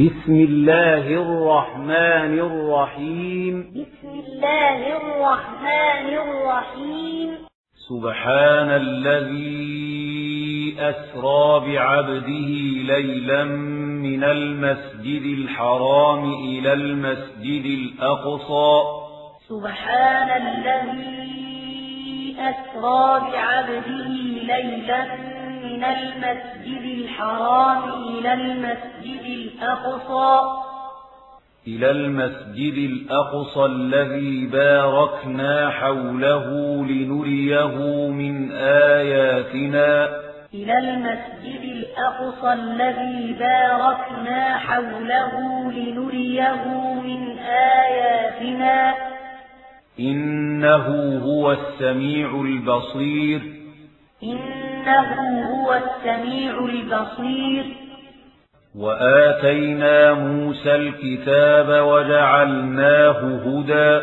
بسم الله الرحمن الرحيم. بسم الله الرحمن الرحيم. سبحان الذي أسرى بعبده ليلا من المسجد الحرام إلى المسجد الأقصى. سبحان الذي أسرى بعبده ليلا من المسجد الحرام إلى المسجد الأقصى. إلى المسجد الأقصى الذي باركنا حوله لنريه من آياتنا. إلى المسجد الأقصى الذي باركنا حوله لنريه من آياتنا. إنه هو السميع البصير. إنه هو السميع البصير. وآتينا موسى الكتاب وجعلناه هدى.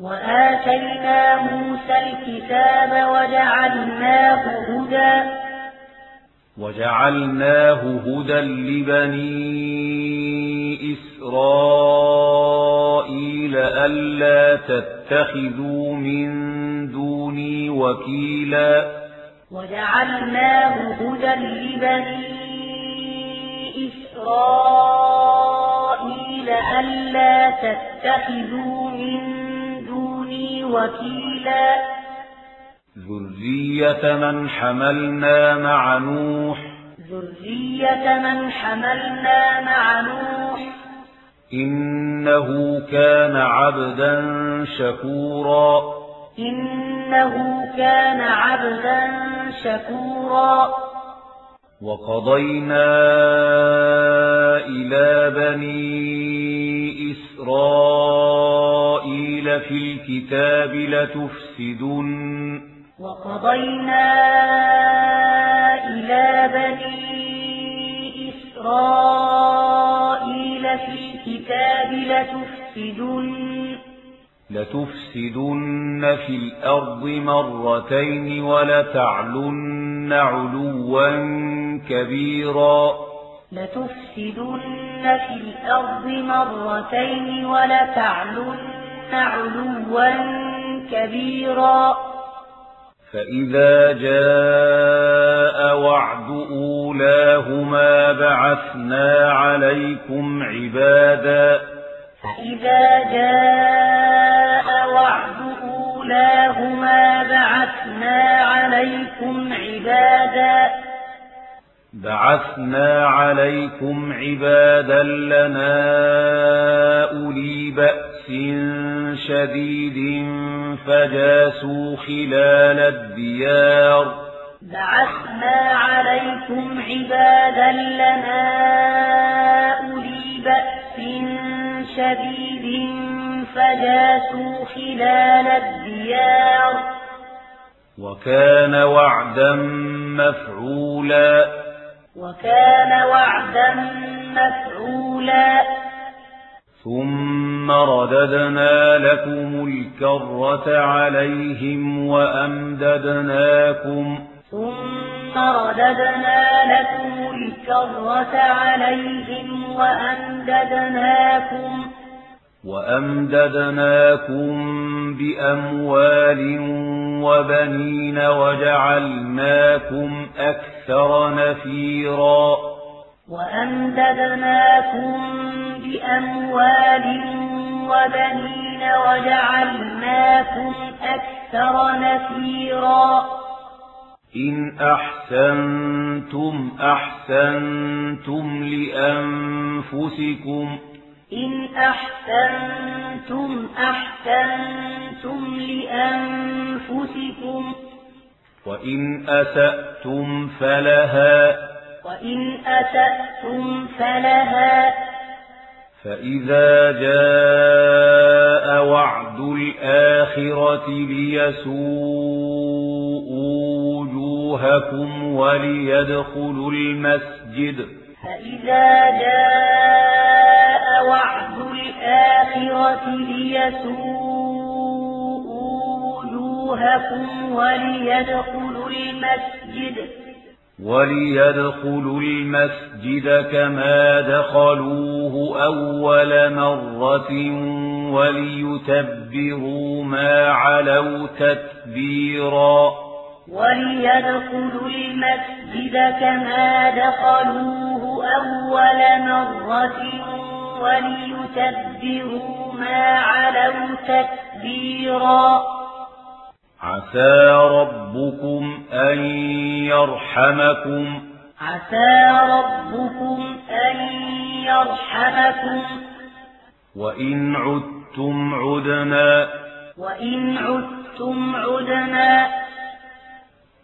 وآتينا موسى الكتاب وجعلناه هدى. وجعلناه هدى لبني إسرائيل ألا تتخذوا من دوني وكيلا. وجعلناه هدى لبني إسرائيل ألا تتخذوا من دوني وكيلا. ذرية من حملنا مع نوح. ذرية من حملنا مع نوح. إنه كان عبدا شكورا. إنه كان عبدا شكورا. وقضينا إلى بني إسرائيل في الكتاب لتفسدن. وقضينا إلى بني إسرائيل في الكتاب لتفسدن. لتفسدن في الأرض مرتين ولتعلن علوا كبيرا. لتفسدن في الأرض مرتين ولتعلن علوا كبيرا. فإذا جاء وعد أولاهما بعثنا عليكم عبادا. فإذا جاء وعد أولاهما بعثنا عليكم عبادا. بعثنا عليكم عبادا لنا أولي بأس شديد فجاسوا خلال الديار. بعثنا عليكم عبادا لنا أولي بأس شديد فجاسوا خلال الديار. وكان وعدا مفعولا. وكان وعدا مفعولا. ثم رددنا لكم الكرة عليهم وأمددناكم. ثم رددنا لكم الكرة عليهم وأمددناكم. وأمددناكم بأموال وبنين وجعلناكم أكثر نفيرا. وأمددناكم بأموال وبنين وجعلناكم أكثر نفيرا. إن أحسنتم أحسنتم لأنفسكم إن أحسنتم أحسنتم لأنفسكم. وإن أسأتم فلها. وإن أسأتم فلها. فإذا جاء وعد الآخرة ليسوءوا وجوهكم وليدخلوا المسجد. فإذا جاء وعد الآخرة ليسوءوا وجوهكم وليدخلوا المسجد. وليدخلوا المسجد كما دخلوه أول مرة وليتبروا ما علوا تتبيرا. وليدخلوا المسجد كما دخلوه أول مرة وليتبروا ما علوا تتبيرا عسى ربكم أن يرحمكم. عسى ربكم أن يرحمكم. وإن عدتم عدنا. وإن عدتم عدنا.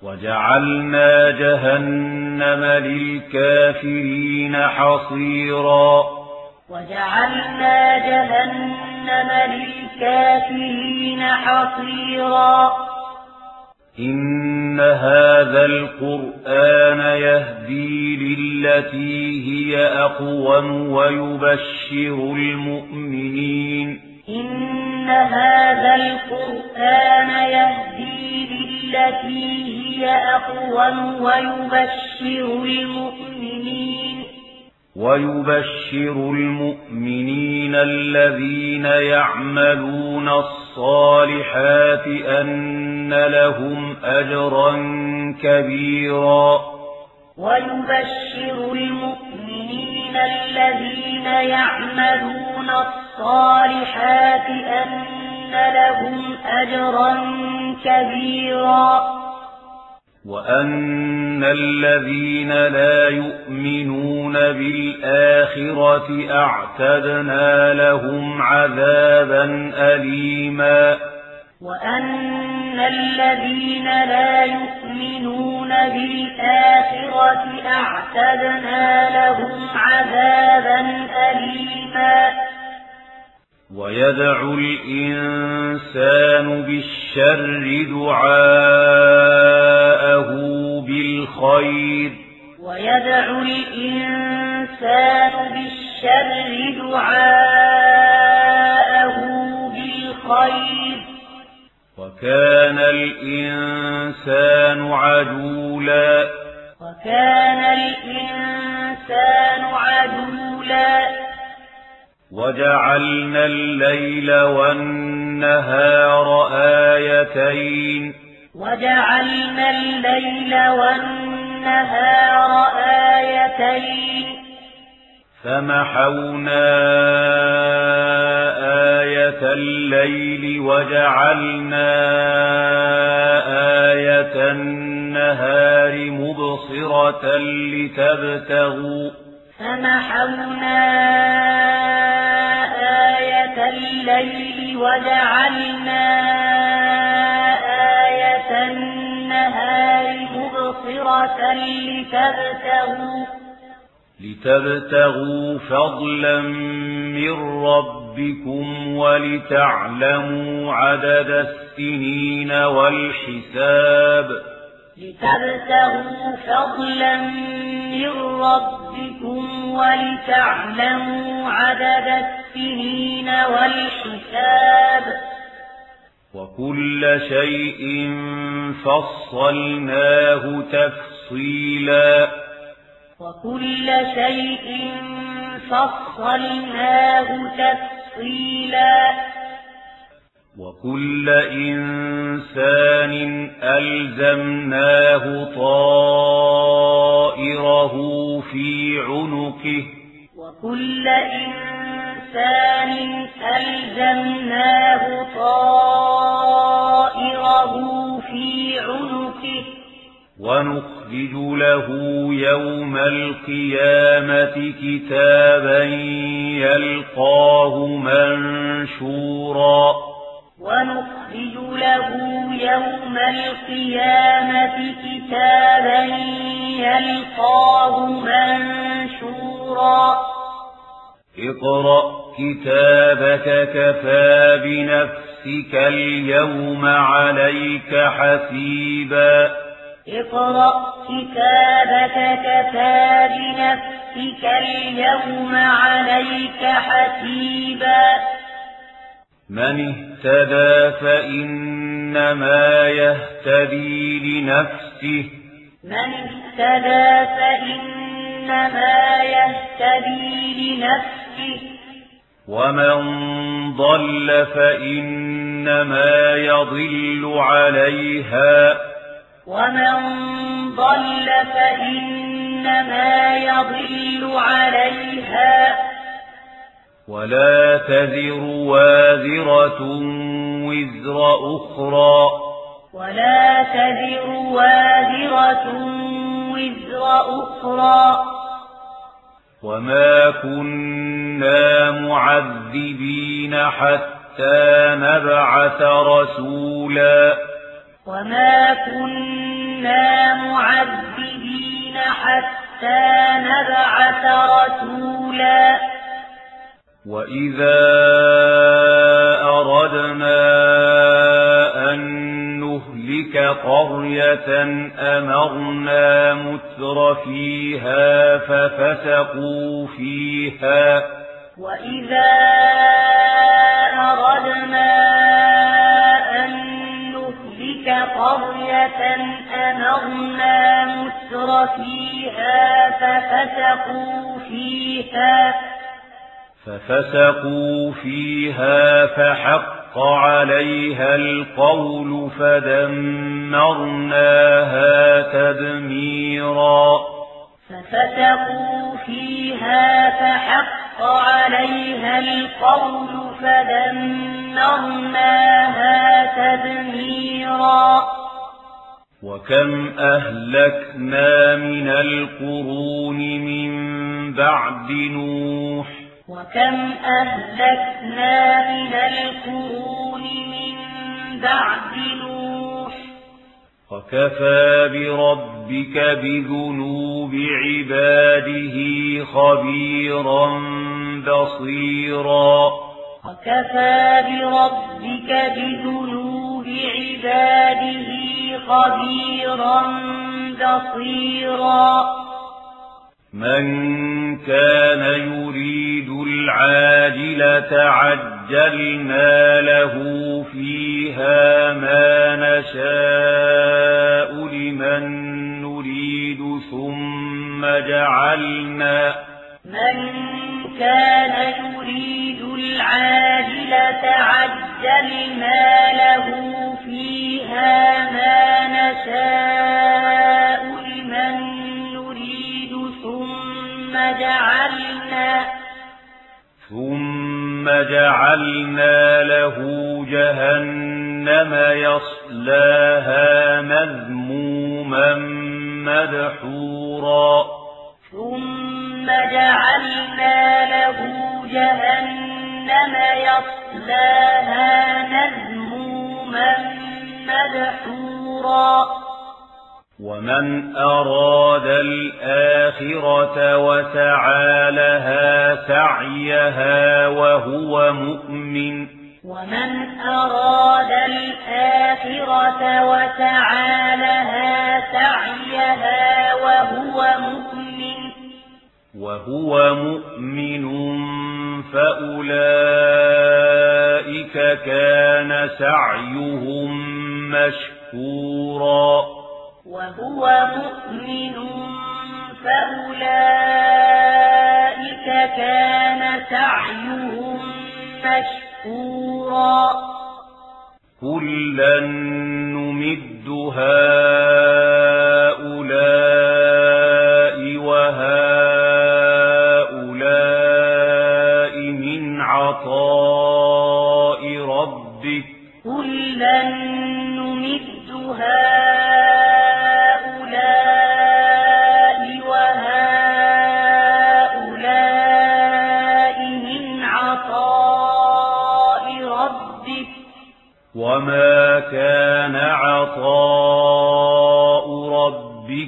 وجعلنا جهنم للكافرين حصيرا. وجعلنا جهنم للكافرين حصيرا. إن هذا القرآن يهدي للتي هي أقوم ويبشر المؤمنين. إن هذا القرآن يهدي للتي هي أقوم ويبشر المؤمنين ويبشر المؤمنين الذين يعملون الصالحات أن لهم أجرا كبيرا. ويبشر المؤمنين الذين يعملون الصالحات أن لهم أجرا كبيرا. وأن الذين لا يؤمنون بالآخرة أعتدنا لهم عذابا أليما. وأن الذين لا يؤمنون بالآخرة أعتدنا لهم عذابا أليما. ويدعو الإنسان بالشر دعاءه بالخير. ويدعو الإنسان بالشر دعاءه بالخير. وكان الإنسان عجولا. وكان الإنسان عجولا. وجعلنا الليل والنهار آيتين. وجعلنا الليل والنهار آيتين. فمحونا آية الليل وجعلنا آية النهار مبصرة لتبتغوا. فمحونا الليل وجعلنا آية النهار مبصرة لتبتغوا لتبتغوا فضلا من ربكم ولتعلموا عدد السنين والحساب لتبتغوا فضلا من ربكم ولتعلموا عدد السنين والحساب وكل شيء فصلناه تفصيلا. وكل شيء فصلناه تفصيلا. وكل إنسان ألزمناه طائره في عنقه. وكل إنسان ألزمناه طائره في عنقه. ونخرج له يوم القيامة كتابا يلقاه منشورا. ونخرج له يوم القيامة كتابا يلقاه منشورا. اقرأ كتابك كفى بنفسك اليوم عليك حسيبا. اقرأ كتابك كفى بنفسك اليوم عليك حسيبا. من اهتدى فإنما يهتدي لنفسه. من اهتدى فإنما يهتدي لنفسه. ومن ضل فإنما يضل عليها. ومن ضل فإنما يضل عليها. ولا تذر وازرة وزر أخرى. ولا تذر وازرة وزر أخرى. وما كنا معذبين حتى نبعث رسولا. وما كنا معذبين حتى نبعث رسولا. وإذا أردنا تلك قرية أمرنا متر فيها ففسقوا فيها وإذا أردنا أن نهلك قرية أمرنا متر فيها ففسقوا فيها ففسقوا فيها فحق حق عليها القول فدمرناها تدميرا. ففتقوا فيها فحق عليها القول فدمرناها تدميرا. وكم أهلكنا من القرون من بعد نوح وكم أهلكنا من القرون من بعد نوح. وكفى بربك بذنوب عباده خبيرا بصيرا. وكفى بربك بذنوب عباده خبيرا بصيرا. من كان يريد العاجلة عجلنا له فيها ما نشاء لمن نريد ثم جعلنا من كان يريد العاجلة عجلنا له فيها جعلنا له جهنم يصلاها مذموما مدحورا. ثم جعلنا له جهنم يصلاها مذموما مدحورا. ومن أراد الآخرة وسعى لها سعيها وهو مؤمن ومن أراد الآخرة وسعى لها سعيها وهو مؤمن وهو مؤمن فأولئك كان سعيهم مشكورا وهو مؤمن فأولئك كان سعيهم مشكورا. كلا نمد هؤلاء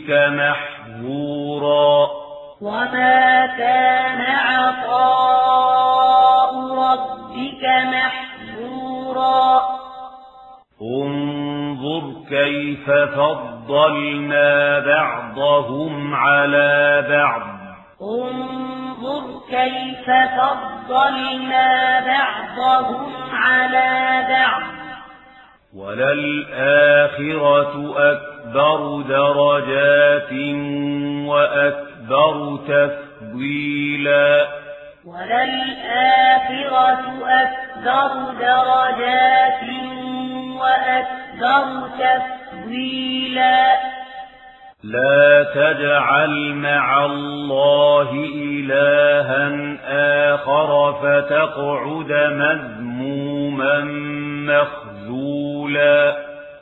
ربك محظورا وما كان عطاء ربك محظورا. انظر كيف فضلنا بعضهم على بعض. انظر كيف فضلنا بعضهم على بعض. وللآخرة أكبر درجات وأكبر أكبر تفضيلا. وللآخرة أكبر درجات وأكبر تفضيلا. لا تجعل مع الله إلها آخر فتقعد مذموما مخذولا.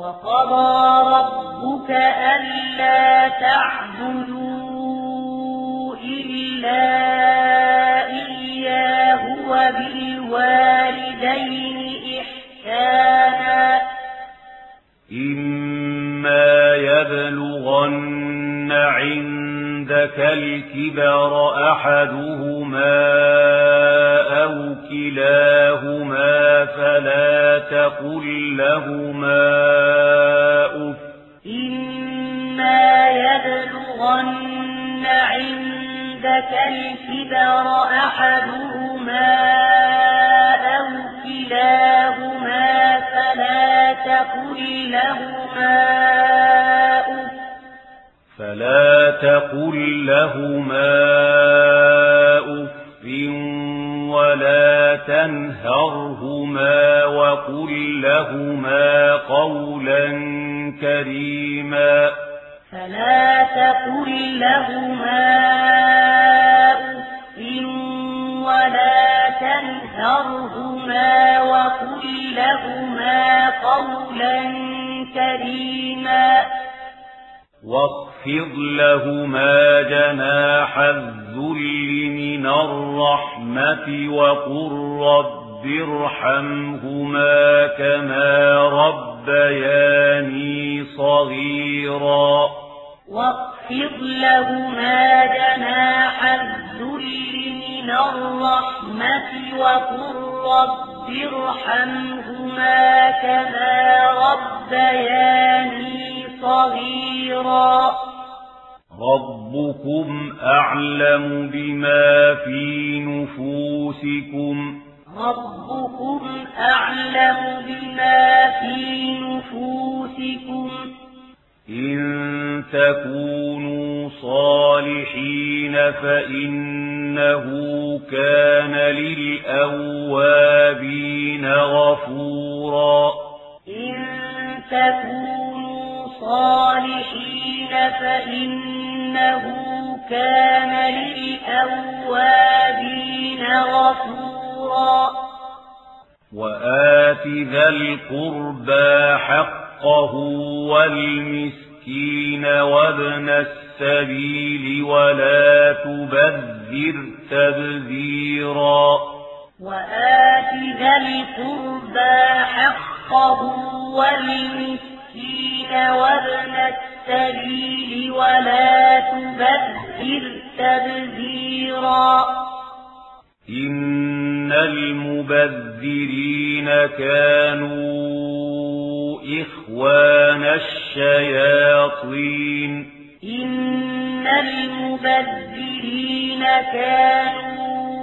وقضى ربك ألا تعبدوا إلا إياه وبالوالدين إحسانا. إما يبلغن عندك الكبر أحدهما أو كلاهما فلا تقل لهما أف إما يبلغن عندك الكبر أحدهما أو كلاهما فلا تقل لهما أف فلا تقل لهما أف ولا تنهرهما وقل لهما قولا كريما. فلا تقل لهما أف ولا تنهرهما وقل لهما قولا كريما. واخفض لهما جناح الذل من الرحمة وقل رب ارحمهما كما ربياني صغيرا. واخفض لهما جناح الذل من الرحمة وقل رب ارحمهما كما ربياني صغيرا. ربكم أعلم بما في نفوسكم. ربكم أعلم بما في نفوسكم. إن تكونوا صالحين فإنه كان للأوابين غفورا. إن تكونوا صالحين فإنه كان للأوابين غفورا. وآت ذا القربى حقه والمسكين وابن السبيل ولا تبذر تبذيرا وآت ذا القربى حقه والمسكين وابن السبيل ولا تبذر تبذيرا إن المبذرين كانوا إخوان الشياطين. إن المبذرين كانوا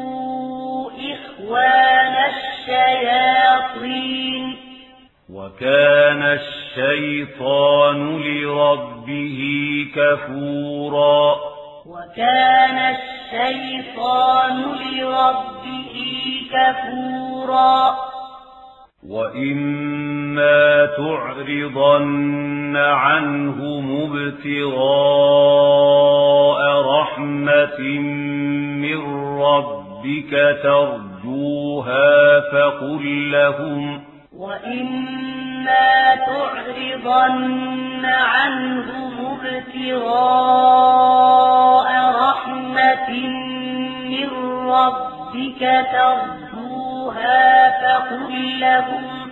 إخوان الشياطين. وكان الشيطان لربه كفورا. وكان الشيطان لربه كفورا. وإما تعرضن عنهم ابتغاء رحمة من ربك ترجوها فقل لهم وإما تعرضن عنهم ابتغاء رحمة من ربك ترجوها فقل لهم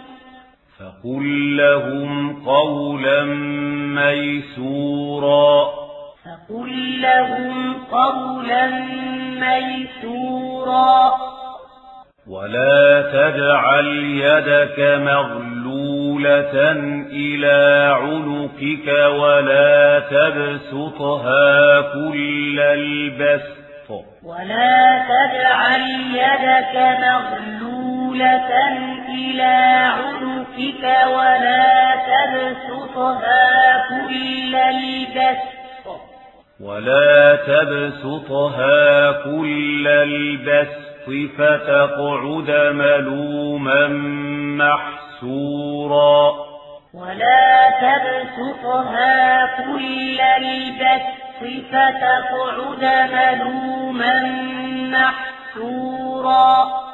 فقل لهم قولا ميسورا. قل لهم قولا ميسورا. ولا تجعل يدك مغلولة إلى عنقك ولا تبسطها كل البسط. ولا تجعل يدك مغلولة إلى عنقك ولا تبسطها كل البسط. ولا تبسطها كل البسط فتقعد ملوما محسورا. ولا تبسطها كل البسط فتقعد ملوما محسورا.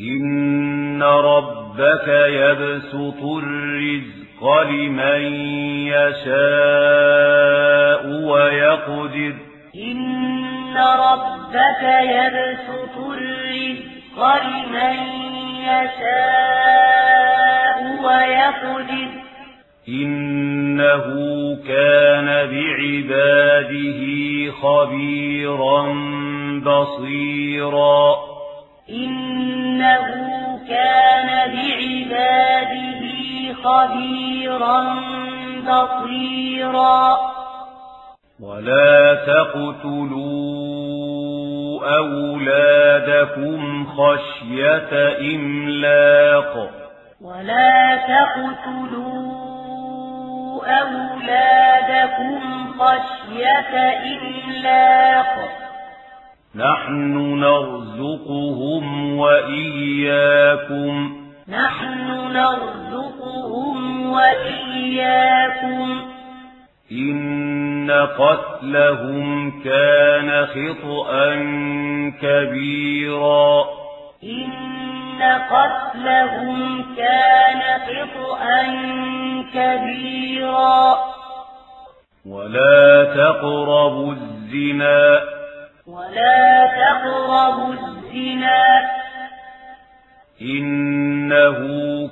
إن ربك يبسط الرزق لمن يشاء ويقدر إن ربك يبسط الرزق لمن يشاء ويقدر إنه كان بعباده خبيرا بصيرا إنه كان بعباده خبيرا بصيرا. ولا تقتلوا أولادكم خشية إملاق. ولا تقتلوا أولادكم خشية إملاق. نحن نرزقهم وإياكم. نحن نرزقهم وإياكم. إن قتلهم كان خطأ كبيرا. إن قتلهم كان خطأ كبيرا. ولا تقربوا الزنا. ولا تقربوا الزنا. إنه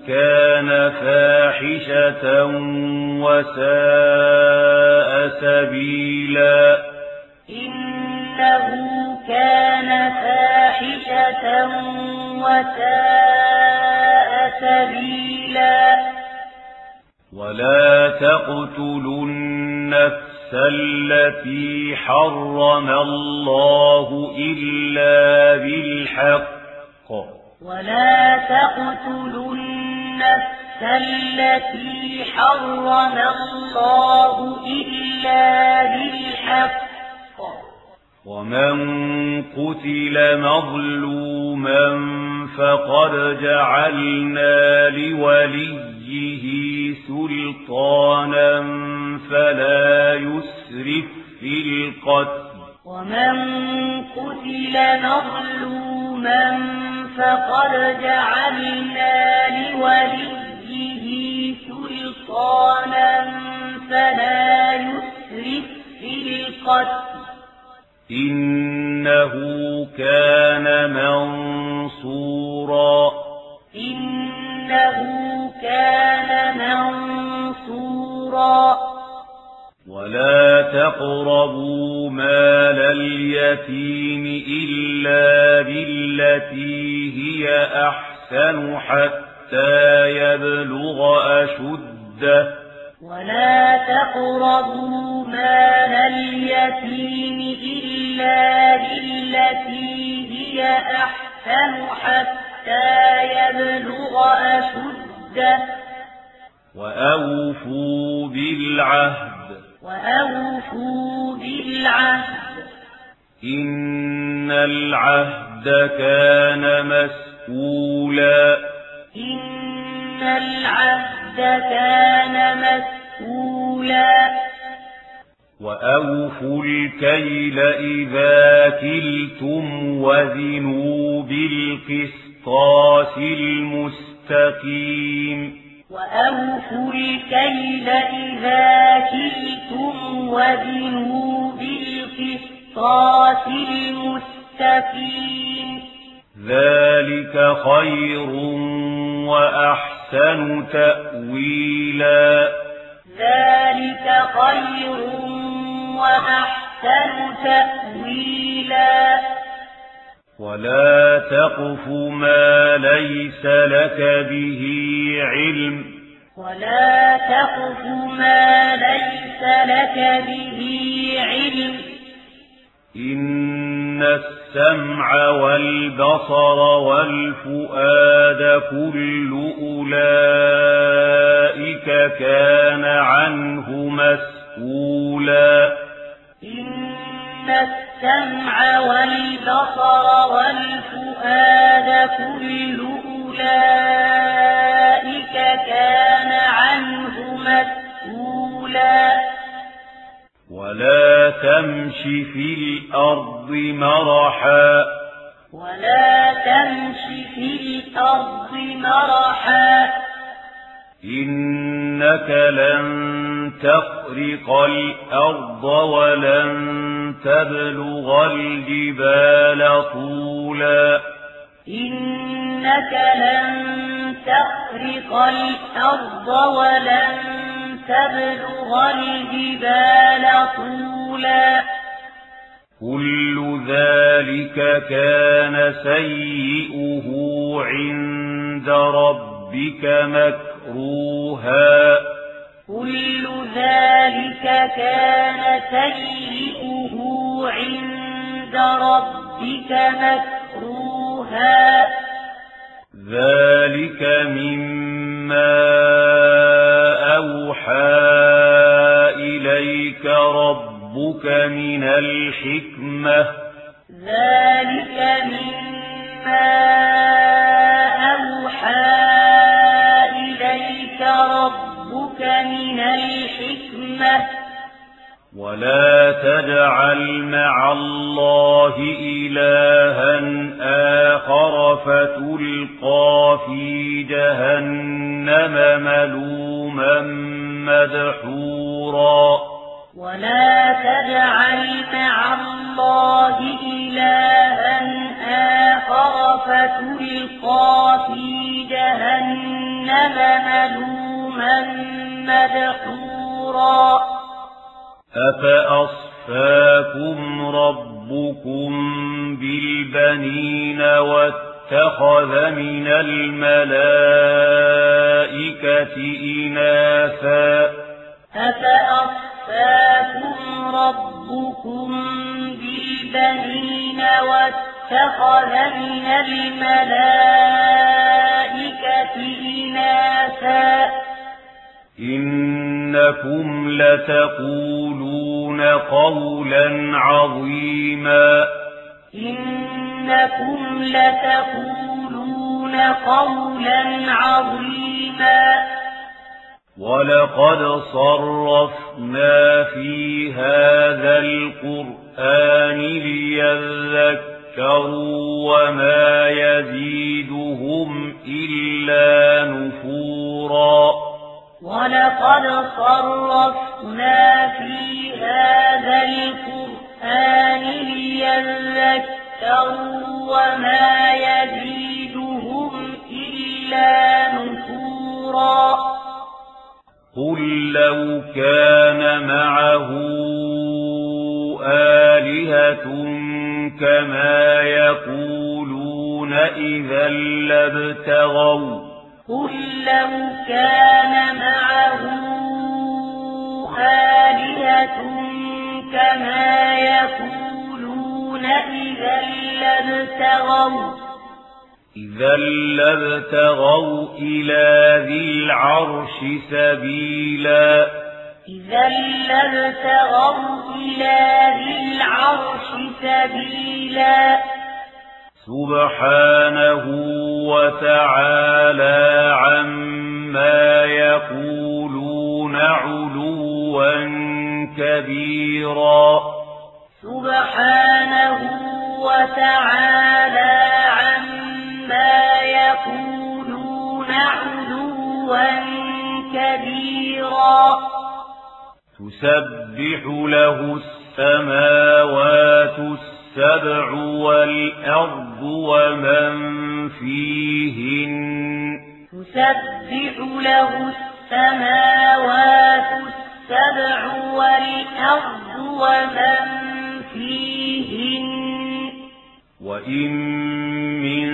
كان فاحشة وساء سبيلا. إنه كان فاحشة وساء سبيلا. ولا تقتلوا النفس التي حرم الله إلا بالحق. ولا تقتلوا النفس التي حرم الله إلا بالحق. ومن قتل مظلوما فقد جعلنا لوليه سلطانا فلا يسرف في القتل ومن قتل مظلوما فقد جعلنا لوليه سلطانا فلا يسرف في القتل إنه كان منصورا إنه كان منصورا. ولا تقربوا مال اليتيم إلا بالتي هي أحسن حتى يبلغ أشده. ولا تقربوا مال اليتيم إلا بالتي هي أحسن حتى يبلغ أشده. وأوفوا بالعهد. وأوفوا بالعهد. إن العهد كان مسئولا إن العهد كان مسئولا وأوفوا الكيل إذا كلتم وزنوا بالقسطاس المستقيم. وأوفوا الكيل إذا كلتم وزنوا بالقسطاس المستقيم. ذلك خير وأحسن تأويلا. ذلك خير وأحسن تأويلا. ولا تقف ما ليس لك به علم ولا تقف ما ليس لك به علم إن السمع والبصر والفؤاد كل أولئك كان عنه مسؤولا إن السمع والبصر والفؤاد كل أولئك كان عنه مسؤولا. ولا تمش في الأرض مرحا. ولا تمش في الأرض مرحا. إنك لن تخرق الأرض ولن تبلغ الجبال طولا. إنك لن تخرق الأرض ولن تبلغ الجبال طولا. كل ذلك كان سيئه عند ربك مكروها. كل ذلك كان سيئه عند ربك مكروها. ذلك مما أوحى إليك ربك من الحكمة. ذلك مما أوحى إليك ربك من الحكمة. ولا تجعل مع الله إلها آخر فتلقى في جهنم ملوما مدحورا. ولا تجعل مع الله إلها آخر فتلقى في جهنم ملوما مدحورا. أفأصفاكم ربكم بالبنين واتخذ من الملائكة إناثا؟ أفأصفاكم ربكم بالبنين واتخذ من الملائكة إنكم لتقولون قولا عظيما. إنكم لتقولون قولا عظيما. ولقد صرفنا في هذا القرآن ليذكروا وما يزيدهم إلا نفورا. ولقد صرفنا في هذا القرآن ليذكروا وما يزيدهم إلا نفورا. قل لو كان معه آلهة كما يقولون إذا لابتغوا قل لو كان معه آلهة كما يقولون إذا لابتغوا إذا لابتغوا إلى ذي العرش سبيلا. إذا لابتغوا إلى ذي العرش سبيلا. سبحانه وتعالى عما يقولون علوا كبيرا. سبحانه وتعالى عما يقولون علوا كبيرا. تسبح له السماوات السبع والأرض ومن فيهن. تسبح له السماوات السبع والأرض ومن فيهن. وإن من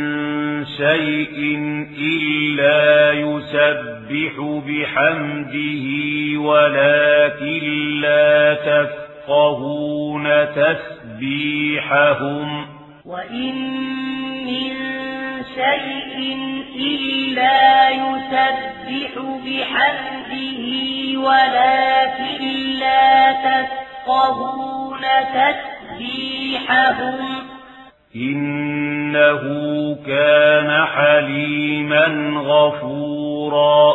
شيء إلا يسبح بحمده ولكن لا تفقهون تسبيحهم. وإن من شيء إلا يسبح بحمده ولكن لا تفقهون تسبيحهم. إنه كان حليما غفورا.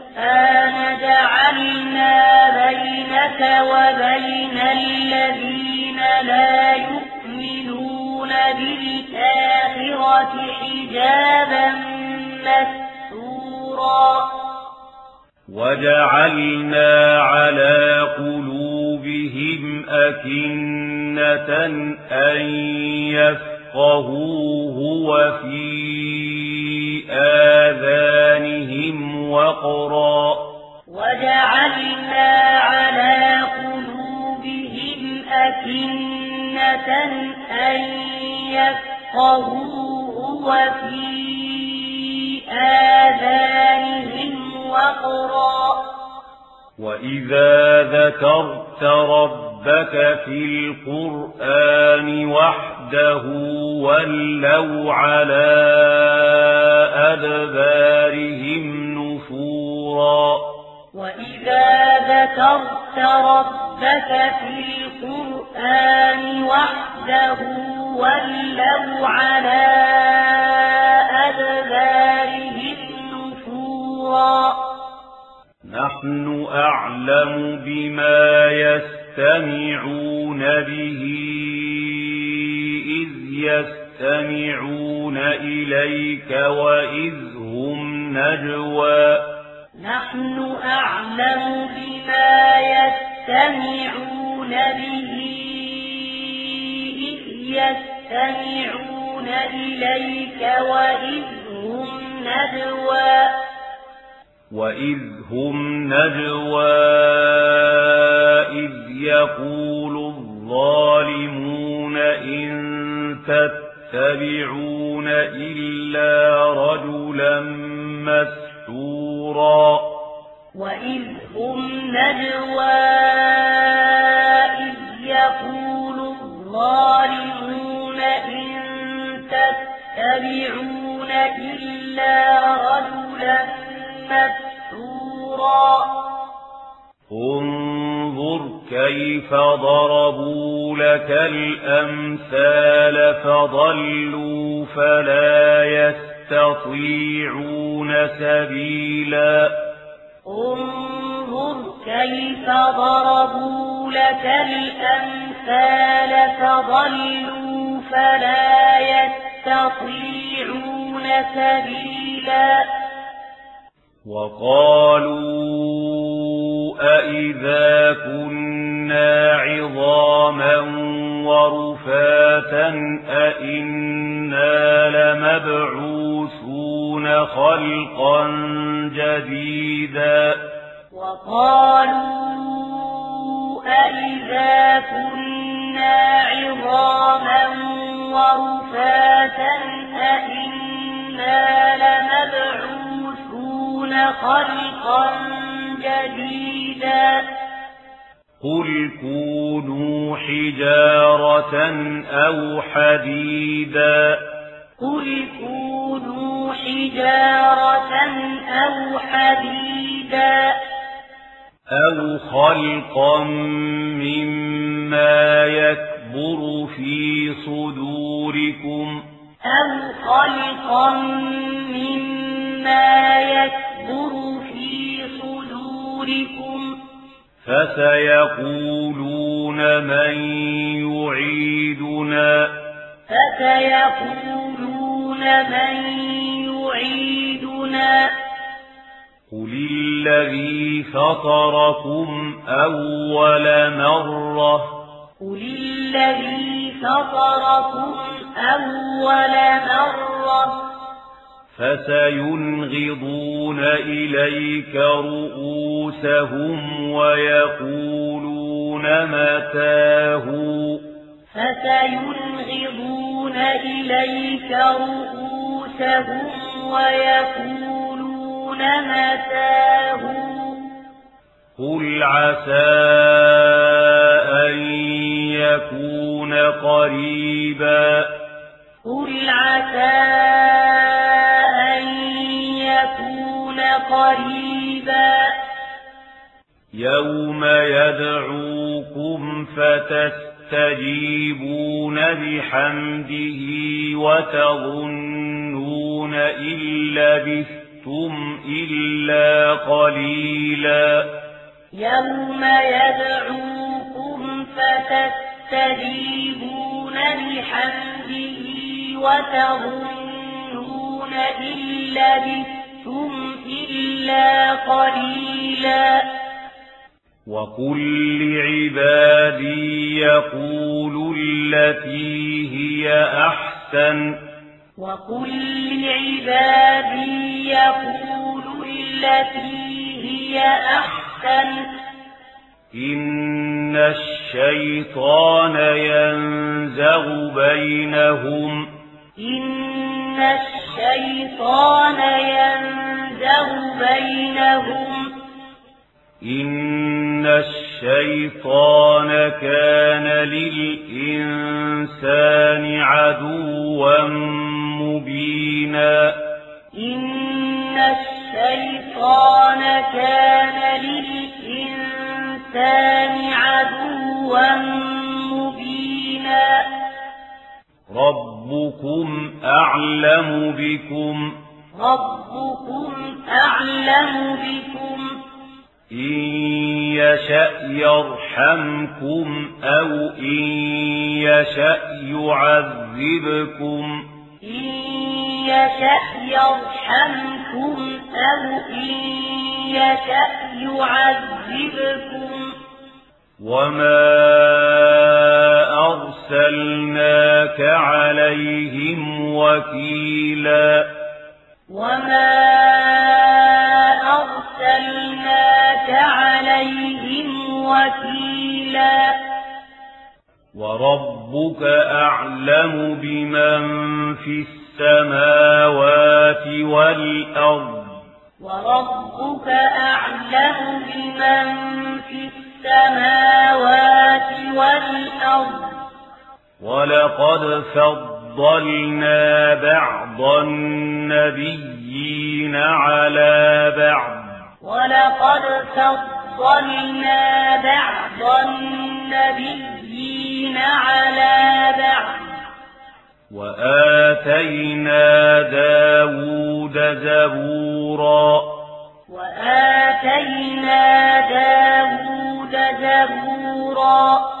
جعلنا بينك وبين الذين لا يؤمنون بالآخرة حجابا مستورا. وجعلنا على قلوبهم أكنة أن يفقهوه وفي آذانهم وقرا. وجعلنا على قلوبهم أكنة أن يفقهوه وفي آذانهم وقرا. وإذا ذكرت ربك في القرآن وحده ولوا على أدبارهم نفورا. وإذا ذكرت ربك في القرآن وحده ولوا على أدبارهم نفورا. نحن أعلم بما يستمعون به إذ يستمعون إليك وإذ هم نجوى. نحن أعلم بما يستمعون به إذ يستمعون إليك وإذ هم نجوى. وإذ هم نجوى. يقول الظالمون إن تتبعون إلا رجلا مسحورا. وإذ هم نجوى إذ يقول الظالمون إن تتبعون إلا رجلا مسحورا. كيف ضربوا لك الأمثال فضلوا فلا يستطيعون سبيلا. انظر كيف ضربوا لك الأمثال فضلوا فلا يستطيعون سبيلا. وقالوا أئذا كنا عظاما ورفاتا أئنا لمبعوثون خلقا جديدا وقالوا أئذا كنا عظاما ورفاتا أئنا لمبعوثون خلقا جديدا قل كونوا حجارة أو حديدا. قل كونوا حجارة أو حديدا. أو خلقا مما يكبر في صدوركم. أو خلقا مما يكبر في صدوركم فسيقولون من يعيدنا فسيقولون من يعيدنا قل الذي فطركم أول مرة قل الذي فطركم أول مرة فسينغضون إليك رؤوسهم ويقولون متاه. فسينغضون إليك رؤوسهم ويقولون متاه. قل عسى أن يكون قريبا. قل عسى قريبا. يوم يدعوكم فتستجيبون بحمده وتظنون إن لبثتم إلا قليلا. يوم يدعوكم فتستجيبون بحمده وتظنون إن لبثتم إلا قليلا. وقل لعبادي يقول التي هي أحسن. وقل لعبادي يقول التي هي أحسن. إن الشيطان ينزغ بينهم. إن الشيطان ينزغ ينزغ بينهم. إن الشيطان كان للإنسان عدوا مبينا. إن الشيطان كان للإنسان عدوا مبينا. ربكم أعلم بكم. ربكم أعلم بكم إن يشأ يرحمكم أو إن يشأ يعذبكم إن يشأ يرحمكم أو إن يشأ يعذبكم وما أرسلناك عليهم وكيلاً وما أرسلناك عليهم وكيلا وربك أعلم بمن في السماوات والأرض وربك أعلم بمن في السماوات والأرض ولقد فضل فضلنا بعض النبيين على بعض ولقد فضلنا بعض النبيين على بعض وآتينا داود زبورا وآتينا داود زبورا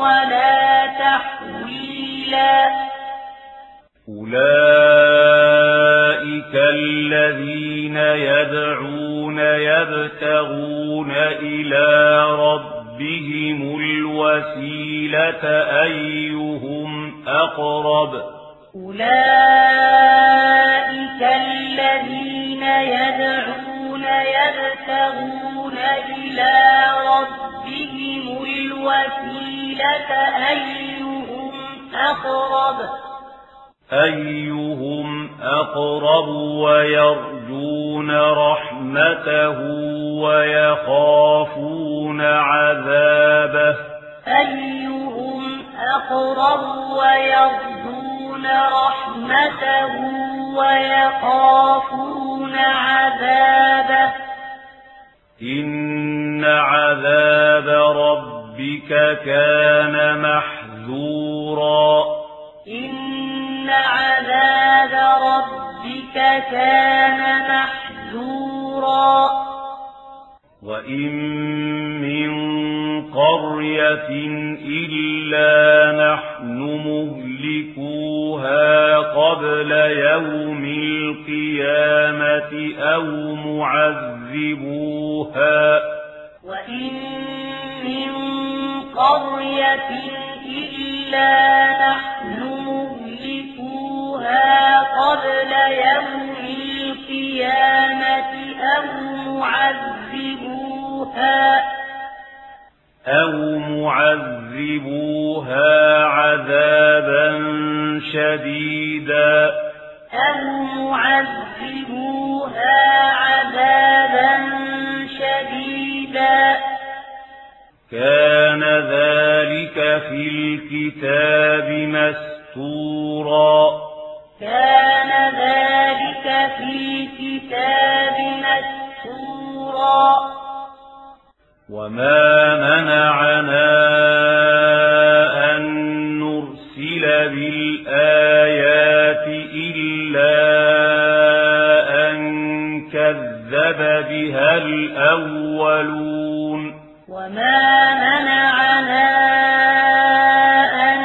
ولا تحويلا. أولئك الذين يدعون يبتغون إلى ربهم الوسيلة أيهم أقرب؟ أولئك الذين يدعون يبتغون إلى ربهم الوسيلة أيهم أقرب أيهم أقرب ويرجون رحمته ويخافون عذابه أيهم أقرب ويرجون رحمته ويخافون عذابه إن عذاب ربك كان محذورا. إن عذاب ربك كان محذورا. وإن من قرية إلا نحن مهلكوها قبل يوم القيامة أو معذبوها. وإن قرية إلا نحن مهلكوها قبل يوم القيامة أو معذبوها أو معذبوها عذابا شديدا. أو معذبوها عذابا شديدا. كان ذلك في الكتاب مستورا. كان ذلك في الكتاب مستورا. وما منعنا أن نرسل بالآيات إلا أن كذب بها الأولون. وما منعنا أن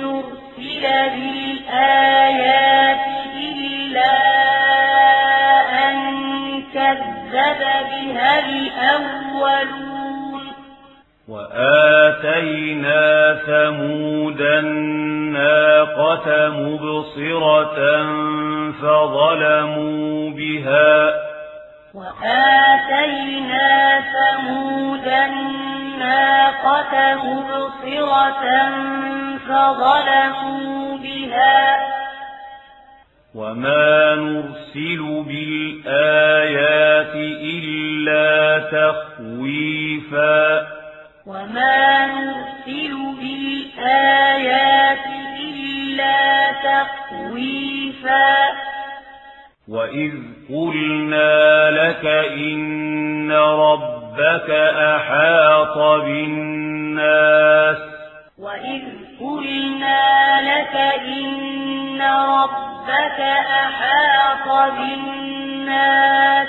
نرسل بالآيات إلا أن كذب بها الأولون وآتينا ثمود الناقة مبصرة فظلموا بها وآتينا ثمود الناقة مبصرة فظلموا بها. وما نرسل بالآيات إلا تخويفا. وما نرسل بالآيات إلا تخويفا. وإذ قلنا لك إن ربك أحاط بالناس وإذ قلنا لك إن ربك أحاط بالناس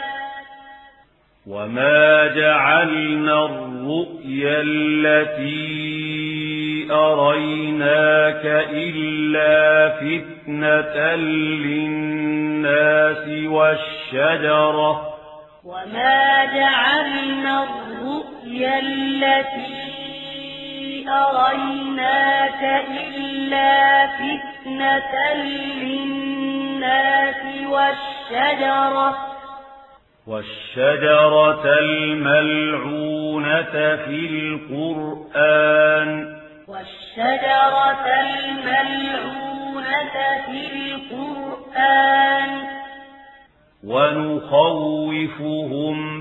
وما جعلنا الرؤيا التي أريناك إلا فتنة للناس والشجرة. وما جعلنا الرؤيا التي أريناك إلا فتنة للناس والشجرة. والشجرة الملعونة في القرآن. والشجرة الملعونة في القرآن. ونخوفهم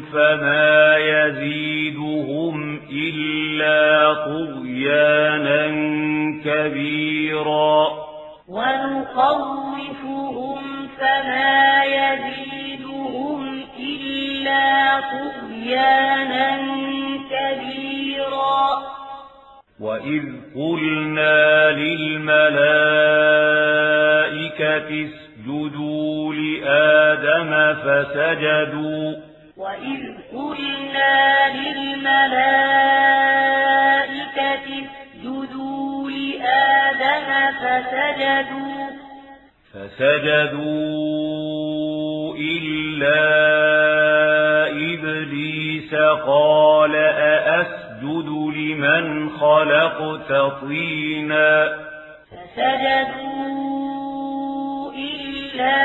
فما يزيدهم إلا طغيانا كبيرا. ونخوفهم فما يزيدهم إلا طغيانا كبيرا. وإذ قلنا للملائكة اسجدوا لآدم فسجدوا وإذ قلنا للملائكة اسجدوا لآدم فسجدوا فسجدوا إلا إبليس قال أأسجد لمن خلقت طينا. فسجدوا إلا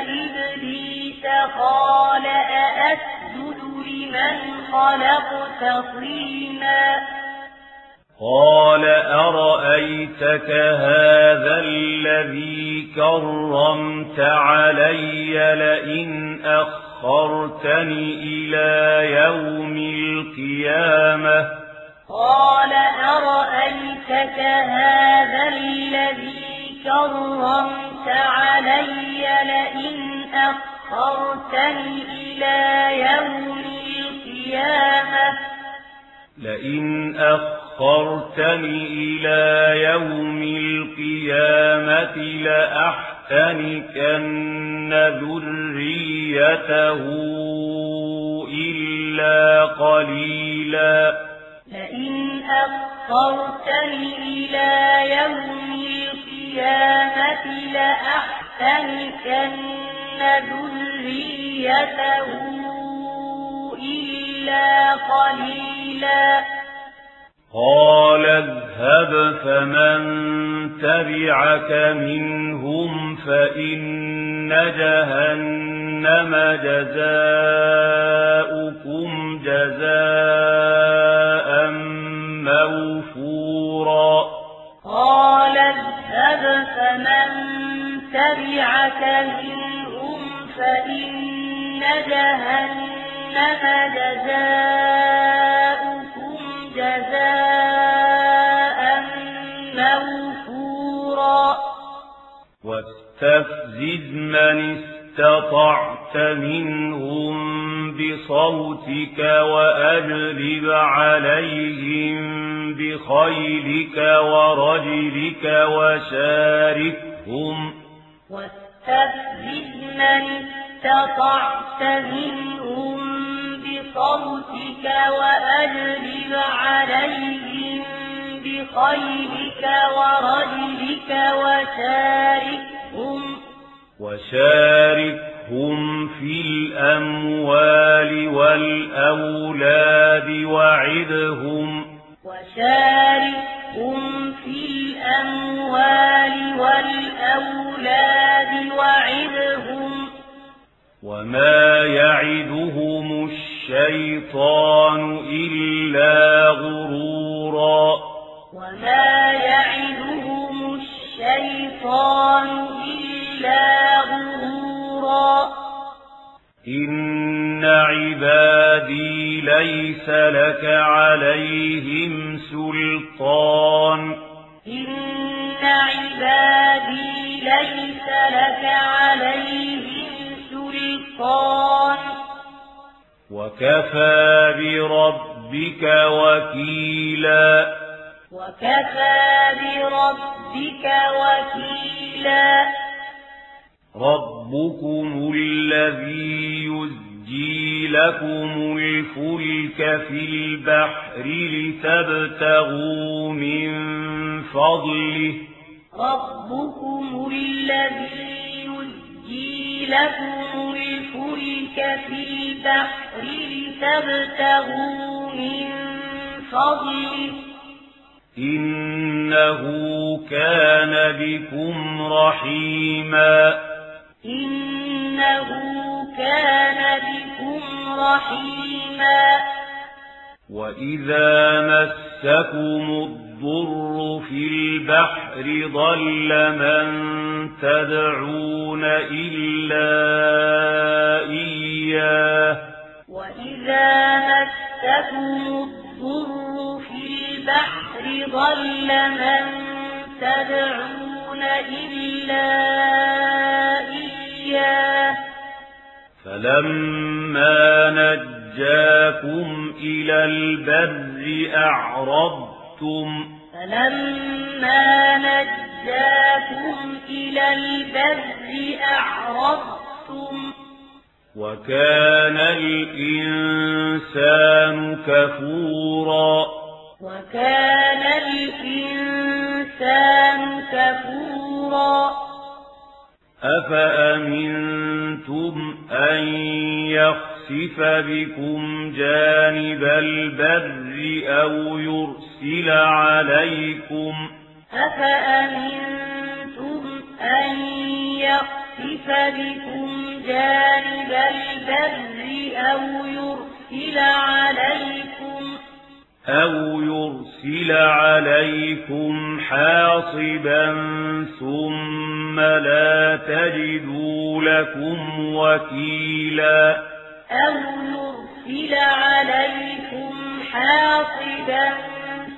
إبليس قال أأسجد لمن خلقت طينا. قال أرأيتك هذا الذي كرمت علي لئن أخرتني إلى يوم القيامة. قال أرأيتك هذا الذي كرمت علي لئن أخرتني إلى يوم القيامة؟ لئن أخرتني إلى يوم القيامة لأحتنكن ذريته إلا قليلا. لئن أخرتني إلى يوم القيامة لأحتنكن ذريته إلا قليلا. قال اذهب فمن تبعك منهم فإن جهنم جزاؤكم جزاء موفورا. قال اذهب فمن تبعك منهم فإن جهنم جزاؤكم جزاء موفورا. واستفزز من استطعت منهم بصوتك وأجلب عليهم بخيلك ورجلك وشاركهم. واستفزز من استطعت منهم بصوتك وأجلب عليهم بخيلك ورجلك وشاركهم وشاركهم في الأموال والأولاد وعدهم وشاركهم في الأموال والأولاد وعدهم وما يعدهم الشيطان إلا غرورا وما يعدهم الشيطان إلا غرورا إن عبادي ليس لك عليهم سلطان إن عبادي ليس لك عليهم سلطان. وكفى بربك وكيلا. وكفى بربك وكيلا. ربكم الذي يزجي لكم الفلك في البحر لتبتغوا من فضله. ربكم الذي يزجي لكم الفلك في البحر لتبتغوا من فضله. إنه كان بكم رحيما. إنه كان بكم رحيما. وإذا مسكم الضر في البحر ضل من تدعون إلا إياه وإذا مسكم الضر في البحر ضل من تدعون إلا إياه فلما نجاكم إلى البر أعرضتم فلما نجاكم إلى البر أعرضتم وكان الإنسان كفورا وكان الإنسان كفورا أفأمنتم أن يخسف بكم جانب البر أو يرسل عليكم أفأمنتم أن يخسف بكم جانب البر أو يرسل عليكم أو يرسل عليكم حاصبا ثم لا تجدوا لكم وكيلا أو يرسل عليكم حاصبا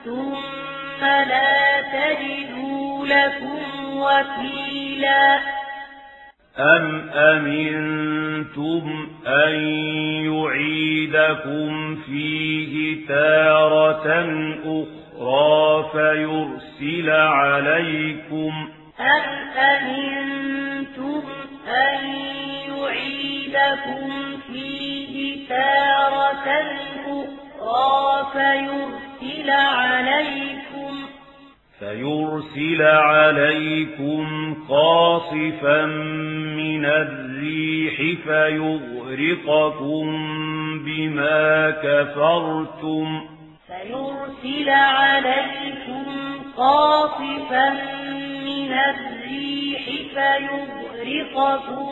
ثم لا تجدوا لكم وكيلا أم أمنتم أن يعيدكم فيه تارة أخرى فيرسل عليكم أم أمنتم أن يعيدكم فيه تارة أخرى فيرسل عليكم فيرسل عليكم قاصفا من الريح فيغرقكم بما كفرتم. فيرسل عليكم قاصفا من الريح فيغرقكم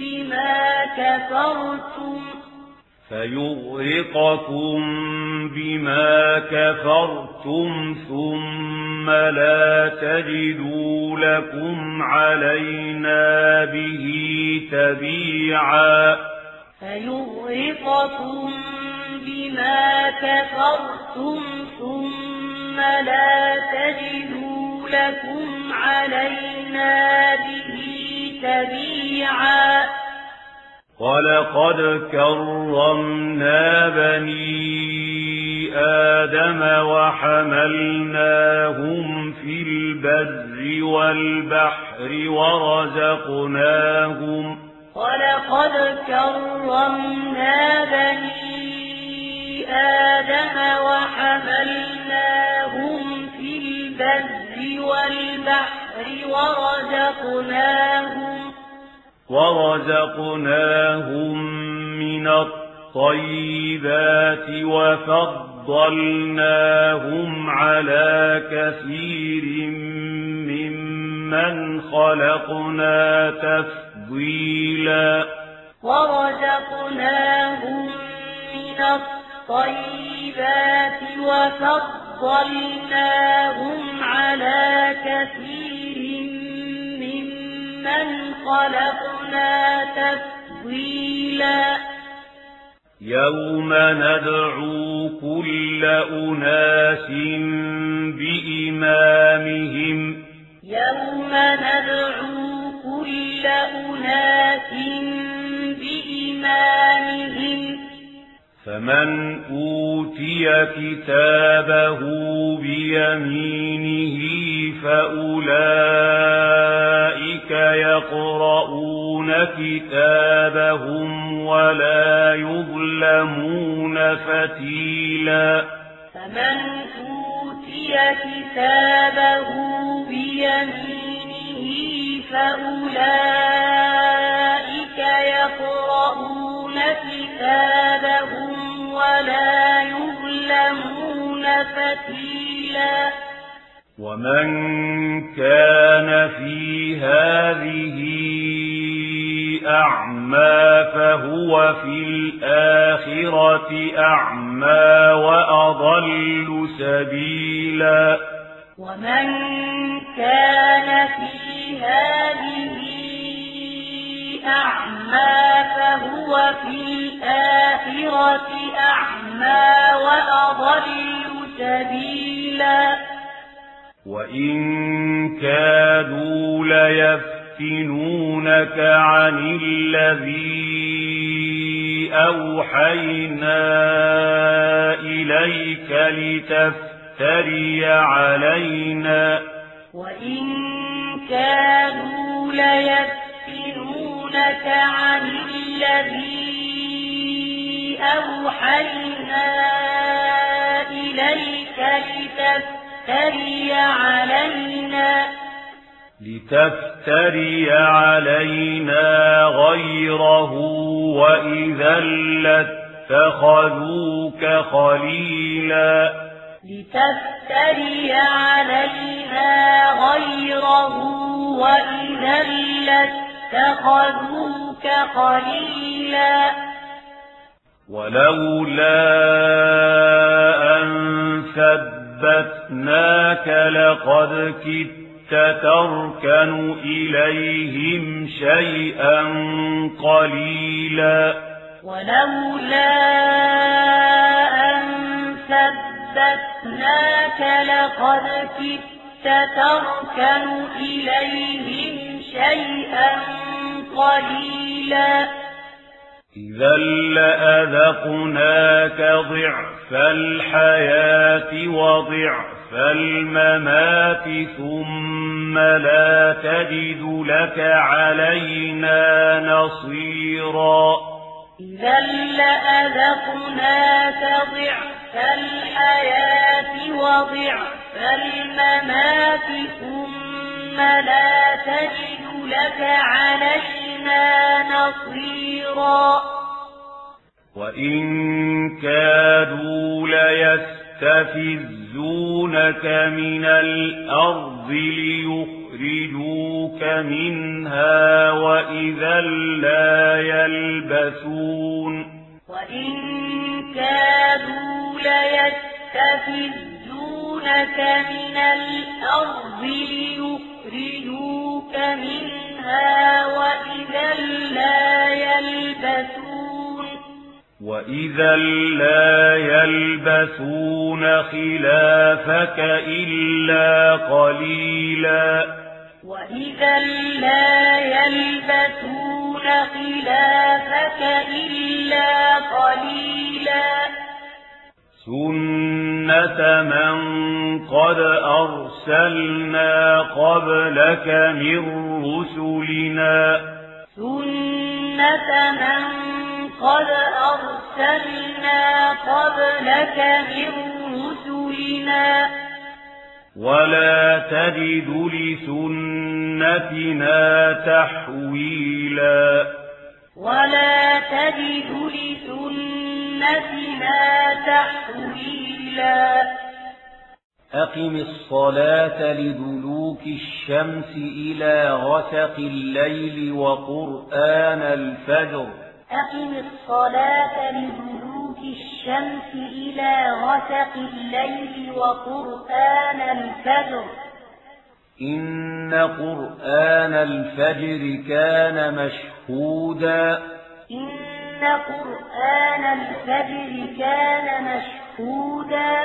بما كفرتم. فيغرقكم بما كفرتم ثم لا تجدوا لكم علينا به تبيعا فيغرقكم بما كفرتم ثم لا تجدوا لكم علينا به تبيعا ولقد كرمنا بني آدم وحملناهم في البر والبحر ورزقناهم ولقد كرمنا بني آدم وحملناهم في البر والبحر ورزقناهم ورزقناهم من الطيبات وفضلناهم على كثير ممن خلقنا تفضيلا ورزقناهم من الطيبات وفضلناهم على كثير ممن خلقنا تفضيلا يوم ندعو كل أناس بإمامهم يوم ندعو كل أناس بإمامهم فمن أوتي كتابه بيمينه فأولئك يقرؤون كتابهم ولا يظلمون فتيلا. فمن أوتي كتابه بيمينه فأولئك فتيلا ومن كان في هذه أعمى فهو في الآخرة أعمى وأضل سبيلا. ومن كان في هذه أعمى فهو في الآخرة أعمى وأضل سبيلا. وإن كادوا ليفتنونك عن الذي أوحينا إليك لتفتري علينا. وإن كانوا ليفتنونك عن الذي أوحينا إليك لتفتري علينا. لتفتري علينا غيره وإذا لاتخذوك خليلا. لتفتري علينا غيره وإذا لاتخذوك خليلا. ولولا أن ثبتناك لقد كدت تركن إليهم شيئا قليلا. ولولا لولا أن ثبتناك لقد كدت تركن إليهم شيئا قليلا. إذا لأذقناك ضعف الحياة وضعف فالممات ثم لا تجد لك علينا نصيرا إذا لأذقناك ضعف الحياة وضعف الممات ثم لا تجد لك علينا نصيرا. وإن كادوا ليستفزون يُخْرِجُونَكَ مِنَ الْأَرْضِ لِيُخْرِجُوكَ مِنْهَا وَإِذًا لَّا يَلْبَثُونَ وَإِن كَادُوا لَيَسْتَفِزُّونَكَ مِنَ الْأَرْضِ لِيُخْرِجُوكَ مِنْهَا وَإِذًا لَّا يَلْبَثُونَ وَإِذًا لَّا يَلْبَثُونَ خِلَافَكَ إِلَّا قَلِيلًا. وَإِذًا لَّا يَلْبَثُونَ خِلَافَكَ إِلَّا قَلِيلًا. سُنَّةَ مَن قَدْ أَرْسَلْنَا قَبْلَكَ مِن رُّسُلِنَا سُنَّةَ مَن قد أرسلنا قبلك من رسلنا ولا تجد لسنتنا تحويلا ولا تجد لسنتنا تحويلا أقم الصلاة لدلوك الشمس إلى غسق الليل وقرآن الفجر. أقم الصلاة لدلوك الشمس إلى غسق الليل وقرآن الفجر. إن قرآن الفجر كان مشهودا إن قرآن الفجر كان مشهودا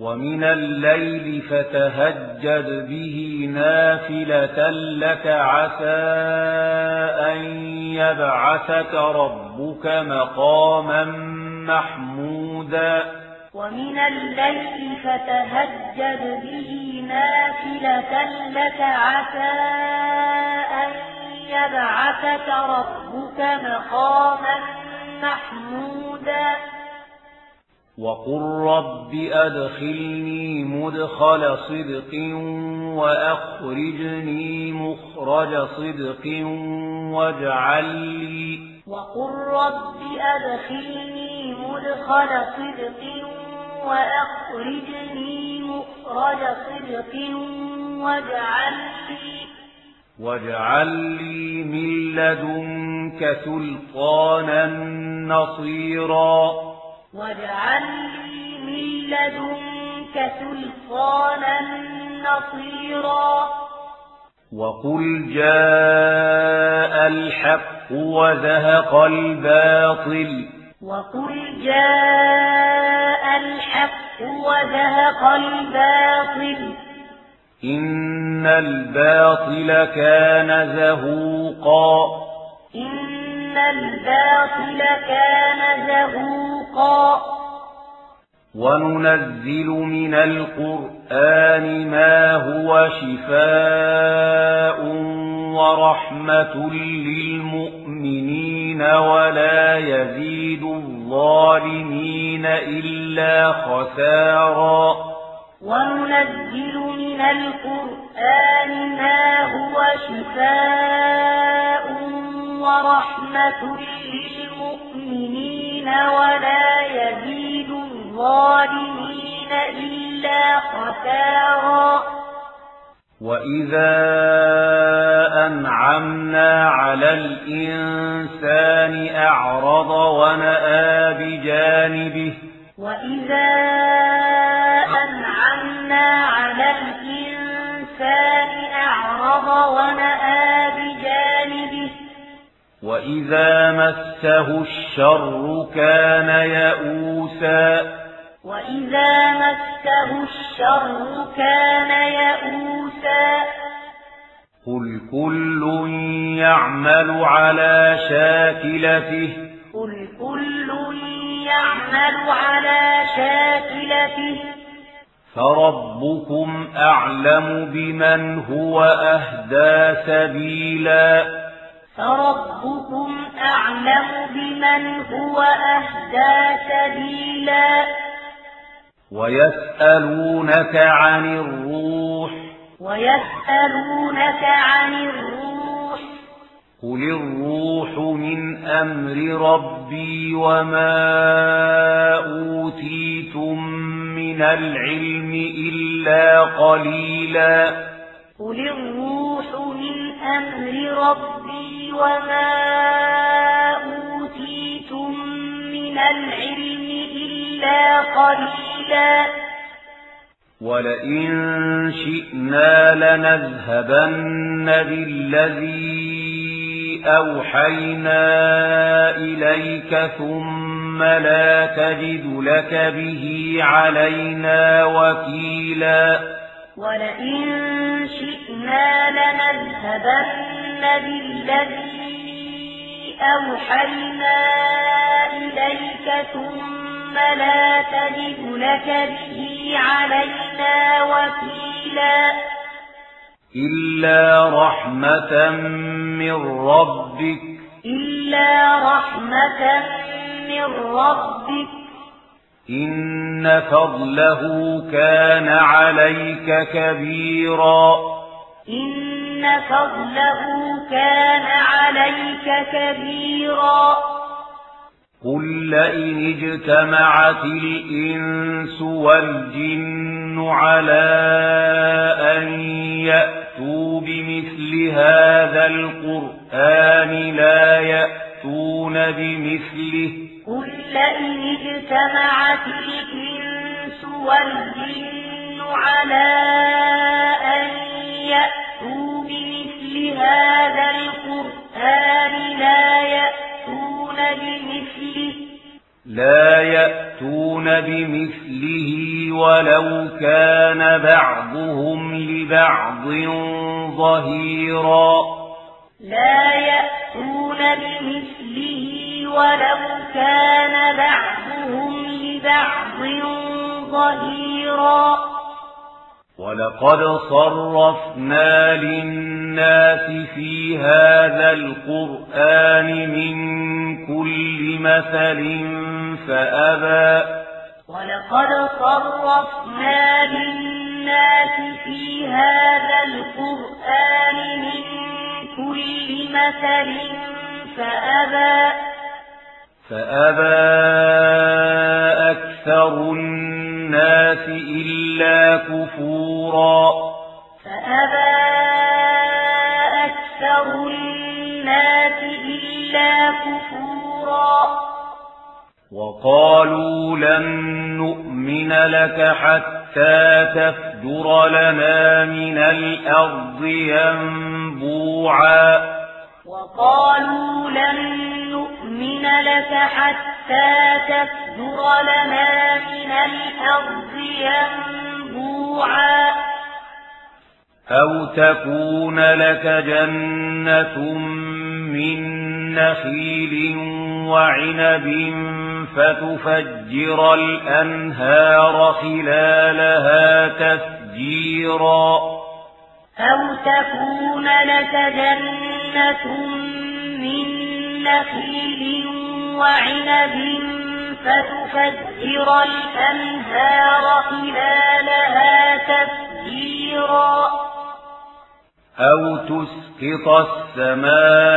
ومن الليل فتهجد به نافلة لك عسى أن يبعثك ربك مقاما محمودا ومن الليل فتهجد به نافلة لك عسى أن يبعثك ربك مقاما محمودا. وقل رب أدخلني مدخل صدق وأخرجني مخرج صدق واجعل لي وقل رب أدخلني مدخل صدق وأخرجني مخرج صدق واجعل لي واجعل لي من لدنك سلطانا نصيرا. واجعل لي من لدنك سلطانا نصيرا. وقل جاء الحق وزهق الباطل. وقل جاء الحق وزهق الباطل. إن الباطل كان زهوقا. إن الباطل كان زهوقا. وننزل من القرآن ما هو شفاء ورحمة للمؤمنين ولا يزيد الظالمين إلا خسارا. وننزل من القرآن ما هو شفاء ورحمة للمؤمنين ولا يزيد الظالمين إلا خسارا. وإذا أنعمنا على الإنسان أعرض ونأى بجانبه وإذا أنعمنا على الإنسان أعرض ونأى بجانبه وإذا مسه الشر كان يئوسا وإذا مسه الشر كان يئوسا قل كل يعمل على شاكلته قل كل يعمل على شاكلته فربكم أعلم بمن هو أهدى سبيلا فربكم أعلم بمن هو أهدى سبيلا ويسألونك عن الروح. ويسألونك عن الروح. قل الروح من أمر ربي وما أوتيتم من العلم إلا قليلا. قل الروح من أمر ربي وما أوتيتم من العلم إلا قليلا. ولئن شئنا لنذهبن بالذي أوحينا إليك ثم لا تجد لك به علينا وكيلا. ولئن شئنا لنذهبن بالذي أوحينا إليك ثم لا تجد لك به علينا وكيلا. إلا رحمة من ربك. إلا رحمة من ربك. إن فضله كان عليك كبيرا. إن فضله كان عليك كبيرا. قل لئن اجتمعت الإنس والجن على أن يأتوا بمثل هذا القرآن لا يأتون بمثله قل لئن اجتمعت الإنس والجن على أن يأتوا بمثل هذا القرآن لا يأتون بمثله. لا يأتون بمثله ولو كان بعضهم لبعض ظهيرا. لا يأتون بمثله ولو كان بعضهم لبعض ظهيرا. ولقد صرفنا للناس في هذا القرآن من كل مثل فأبى ولقد صرفنا للناس في هذا القرآن من كل مثل فأبى فأبى أكثر الناس إلا كفورا. فأبى أكثر الناس إلا كفورا. وقالوا لن نؤمن لك حتى تفجر لنا من الأرض ينبوعا. وقالوا لن نؤمن لك حتى تفجر لنا من الأرض ينبوعا. أو تكون لك جنة من نخيل وعنب فتفجر الأنهار خلالها تفجيرا. أو تكون لك جنة من نخيل وعنب فتفجر الأنهار خلالها تفجيرا. أو تسقط السماء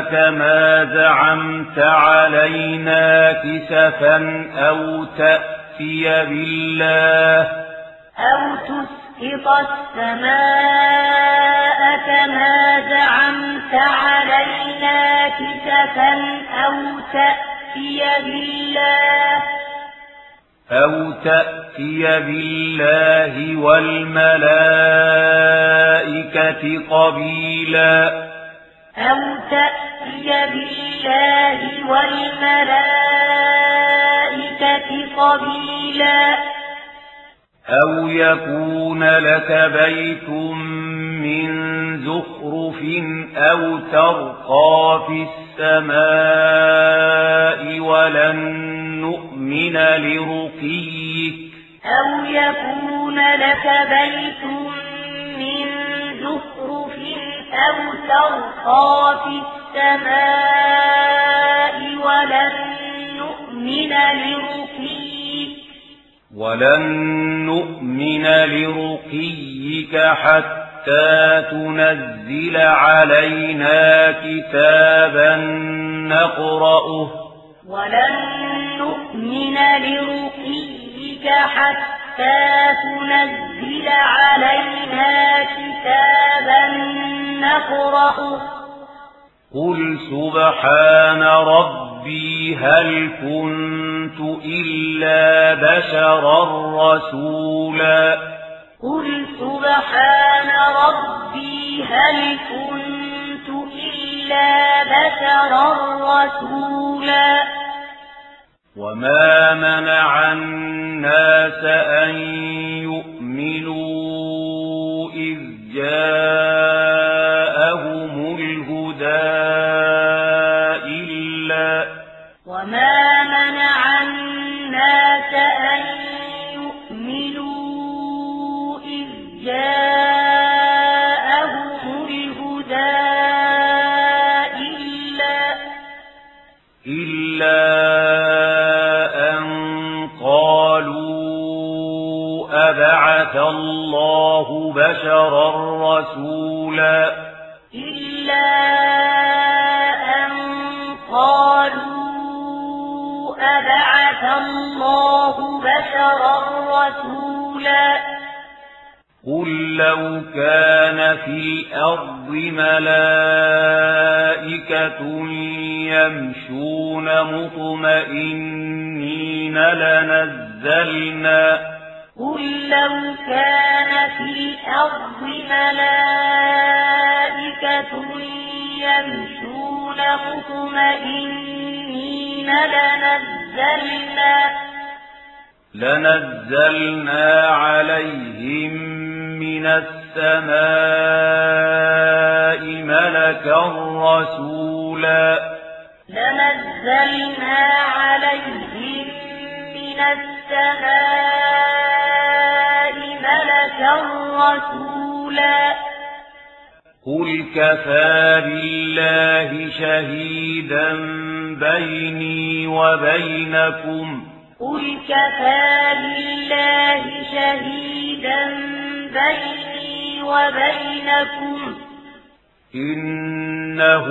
كما زعمت علينا كسفا أو تأتي بالله أو تسقط السماء كما زعمت علينا كسفا أو تأتي بالله. أو تأتي بالله والملائكة قبيلا. أو تأتي بالله والملائكة قبيلا. أو يكون لك بيت من زخرف أو ترقى في السماء ولن نؤمن لرقيك أو يكون لك بيت من زخرف أو ترقى في السماء ولن نؤمن لرقيك ولن نؤمن لرقيك حتى تنزل علينا كتابا نقرأه. ولن نؤمن لرقيك حتى تنزل علينا كتابا نقرأه. قل سبحان ربي هل كنت إلا بشرا رسولا. قل سبحان ربي هل كنت إلا بشرا رسولا. وما منع الناس أن يؤمنوا إذ جاءهم أبعث الله بشرا رسولا. إلا أن قالوا أبعث الله بشرا رسولا. قل لو كان في الأرض ملائكة يمشون مطمئنين لنزلنا قل لو كان في الأرض ملائكة يمشون مطمئنين لنزلنا لنزلنا عليهم من السماء ملكا رسولا لنزلنا عليهم من السماء ملكا رسولا. قل كفى بالله شهيدا بيني وبينكم. قل كفى بالله شهيدا بيني وبينكم. إنه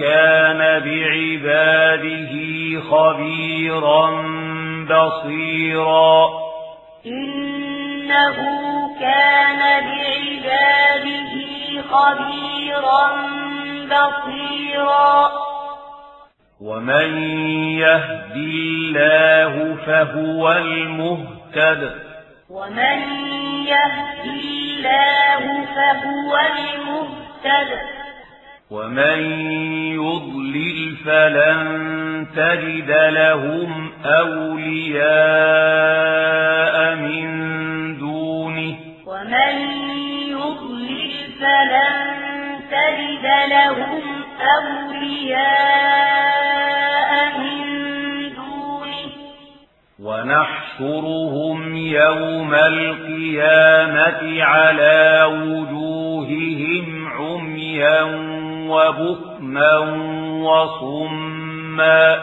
كان بعباده خبيرا بصيرا إنه كان بعباده خبيرا بصيرا ومن يهد الله فهو المهتد ومن يهد الله فهو المهتد ومن يضلل فلن تجد لهم أولياء من دونه ومن يضلل فلن تجد لهم أولياء من دونه ونحشرهم يوم القيامة على وجوههم عميا وبكما وصما.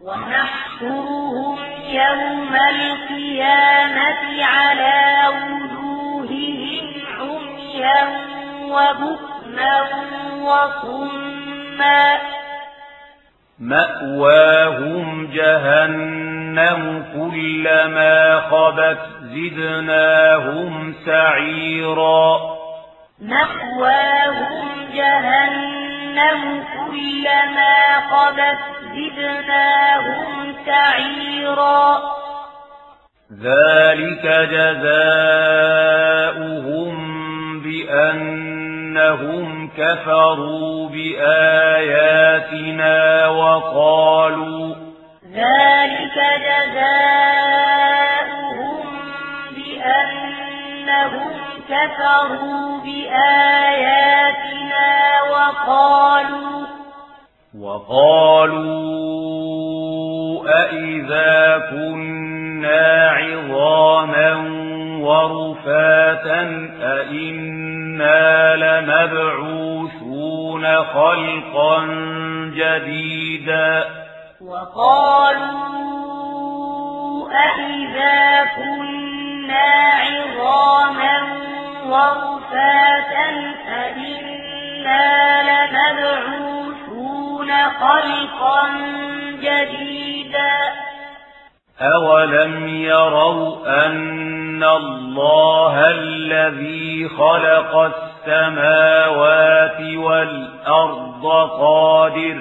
ونحشرهم يوم القيامة على وجوههم عميا وبكما وصما. مأواهم جهنم كلما خبت زدناهم سعيرا. مأواهم جهنم كلما قبت زدناهم سعيرا ذلك جزاؤهم بأن إنهم كفروا بآياتنا وقالوا ذلك جزاؤهم بأنهم كفروا بآياتنا وقالوا وقالوا أئذا كنا عظاما ورفاتا أئنا لمبعوثون خلقا جديدا وقالوا أئذا كنا عظاما ورفاتا لمبعوثون خلقا جديدا. أولم يروا أن الله الذي خلق السماوات والأرض قادر.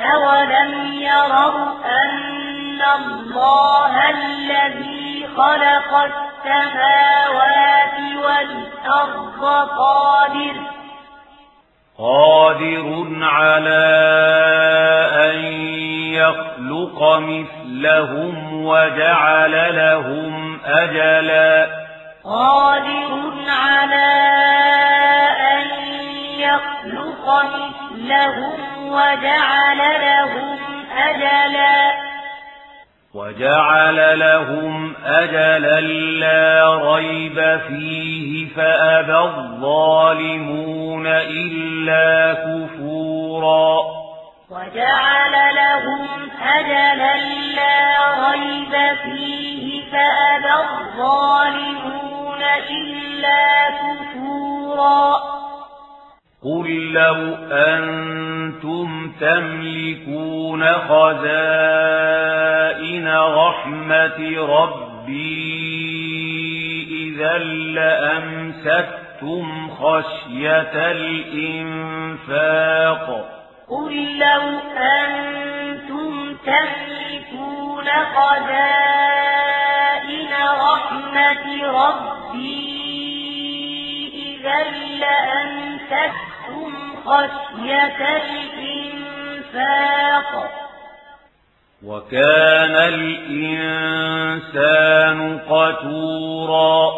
أولم يروا أن الله الذي خلق السماوات والأرض قادر. قادر على أن يخلق مثلهم وجعل لهم أجلا. قادر على أن يخلق مثلهم وجعل لهم أجلا. وجعل لهم أجلا لا ريب فيه فأبى الظالمون إلا كفورا. وجعل لهم أجلا لا ريب فيه فأبى الظالمون إلا كفورا. قل لو أنتم تملكون خزائن رحمة ربي إذا لأمسكتم خشية الإنفاق قل لو أنتم تملكون خزائن رحمة ربي إذا لأمسكتم خشية الإنفاق. وكان الإنسان قتورا.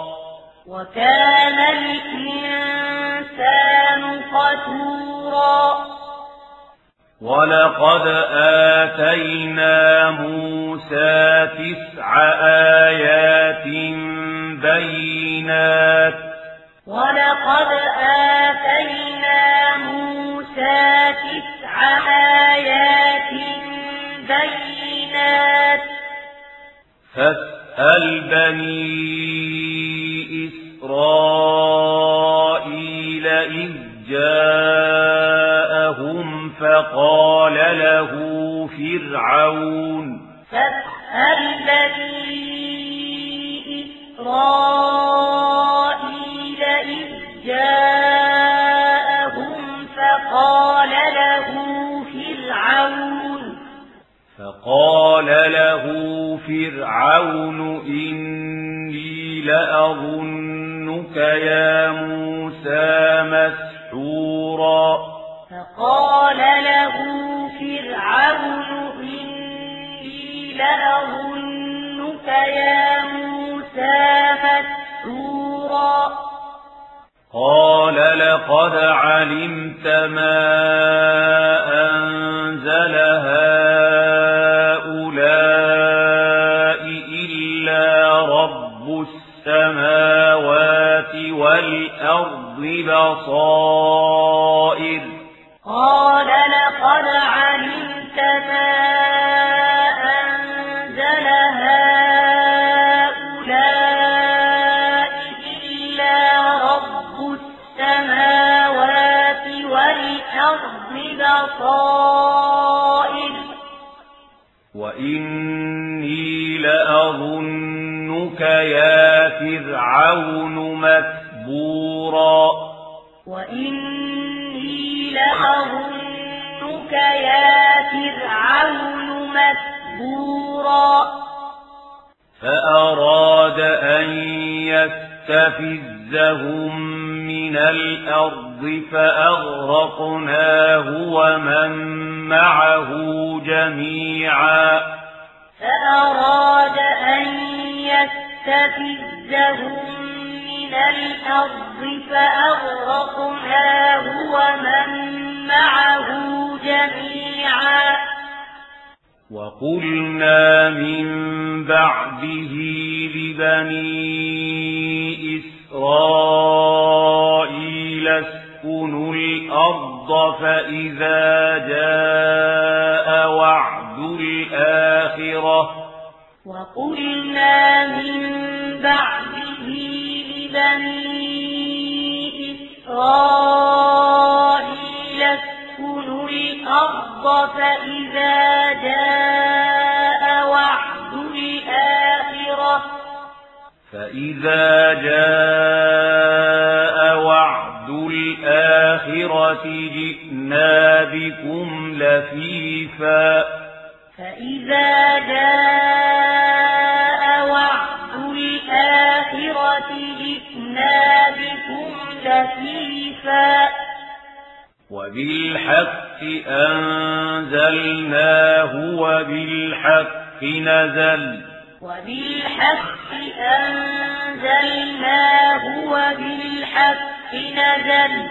وكان الإنسان قتورا. ولقد آتينا موسى تسع آيات بينات. ولقد آتينا موسى تسع آيات بينات فاسأل بني إسرائيل إذ جاءهم فقال له فرعون فاسأل بني إسرائيل فرعون إني لأظنك يا موسى مسحورا. فقال له فرعون إني لأظنك يا موسى مسحورا. قال لقد علمت ما فأراد أن يستفزهم من الأرض فأغرقناه ومن معه جميعا. فأراد أن يستفزهم من الأرض فأغرقناه ومن معه جميعا. وقلنا من بعده لبني إسرائيل اسكنوا الأرض فإذا جاء فإذا جاء وعد الآخرة جئنا بكم لفيفا. فإذا جاء وعد الآخرة جئنا بكم لفيفا. وبالحق أنزلناه وبالحق نزل. وبالحق أنزلناه وبالحق نزل.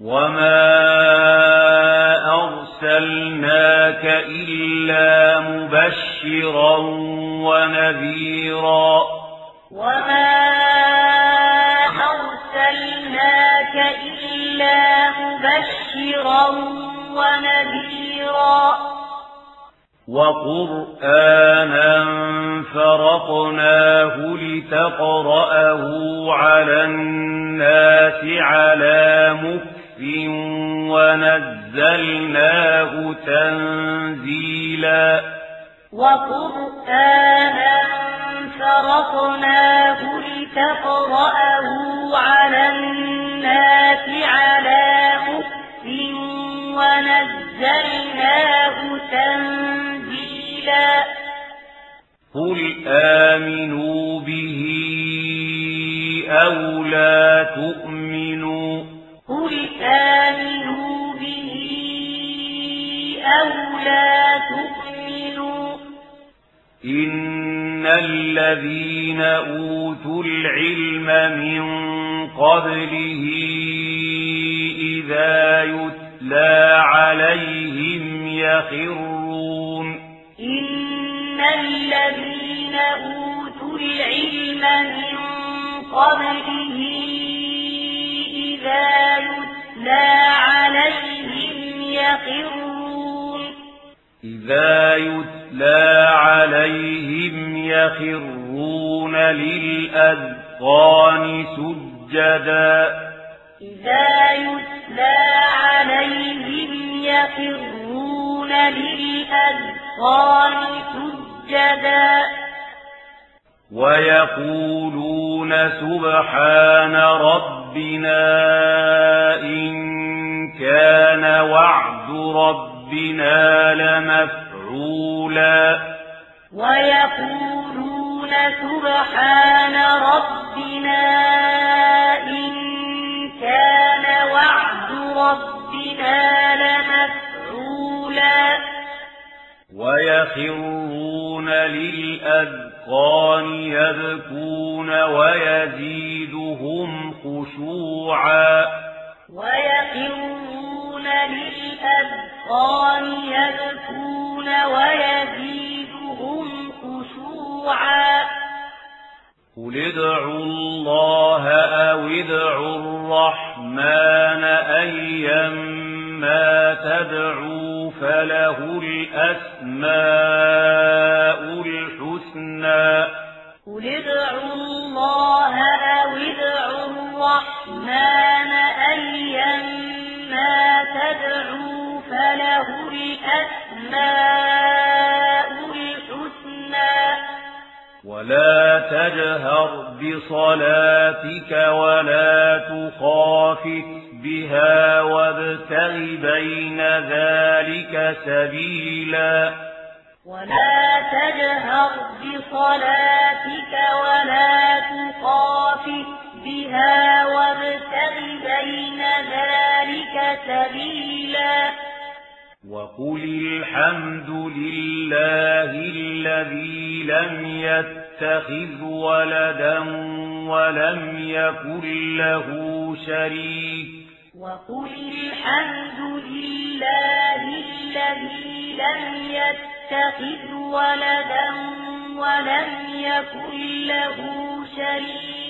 وما أرسلناك إلا مبشرا ونذيرا. وما أرسلناك إلا مبشرا ونذيرا. وقرآنا فرقناه لتقرأه على الناس على مكف ونزلناه تنزيلا. وقرآنا فرقناه لتقرأه على الناس على مكف ونزلناه تنزيلا. قل آمنوا به أو لا تؤمنوا. قل آمنوا به أو لا تؤمنوا. إن الذين أوتوا العلم من قبله إذا يتلى عليهم يخرون إن الذين أوتوا العلم من قبله إذا يتلى عليهم يخرون إذا يتلى عليهم يخرون للأذقان سجدا إذا يتلى عليهم يخرون للأذقان سجدا. ويقولون سبحان ربنا إن كان وعد ربنا لمفعولا. ويقولون سبحان ربنا ربنا لمفعولا ويخرون للأذقان يبكون ويزيدهم خشوعا. ويخرون للأذقان يبكون ويزيدهم خشوعا. قل ادعوا الله أو ادعوا الرحمن أيما تدعوا فله الأسماء الحسنى قل ادعوا الله أو ادعوا الرحمن أيما تدعوا فله الأسماء الحسنى ولا تجهر بصلاتك ولا تخافت بها وابتغ بين ذلك سبيلا ولا تجهر بصلاتك ولا تخافت بها وابتغ بين ذلك سبيلا وقل الحمد لله الذي لم يتخذ ولدا ولم يكن له شريك وقل الحمد لله الذي لم يتخذ ولدا ولم يكن له شريك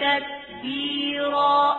تكبيرا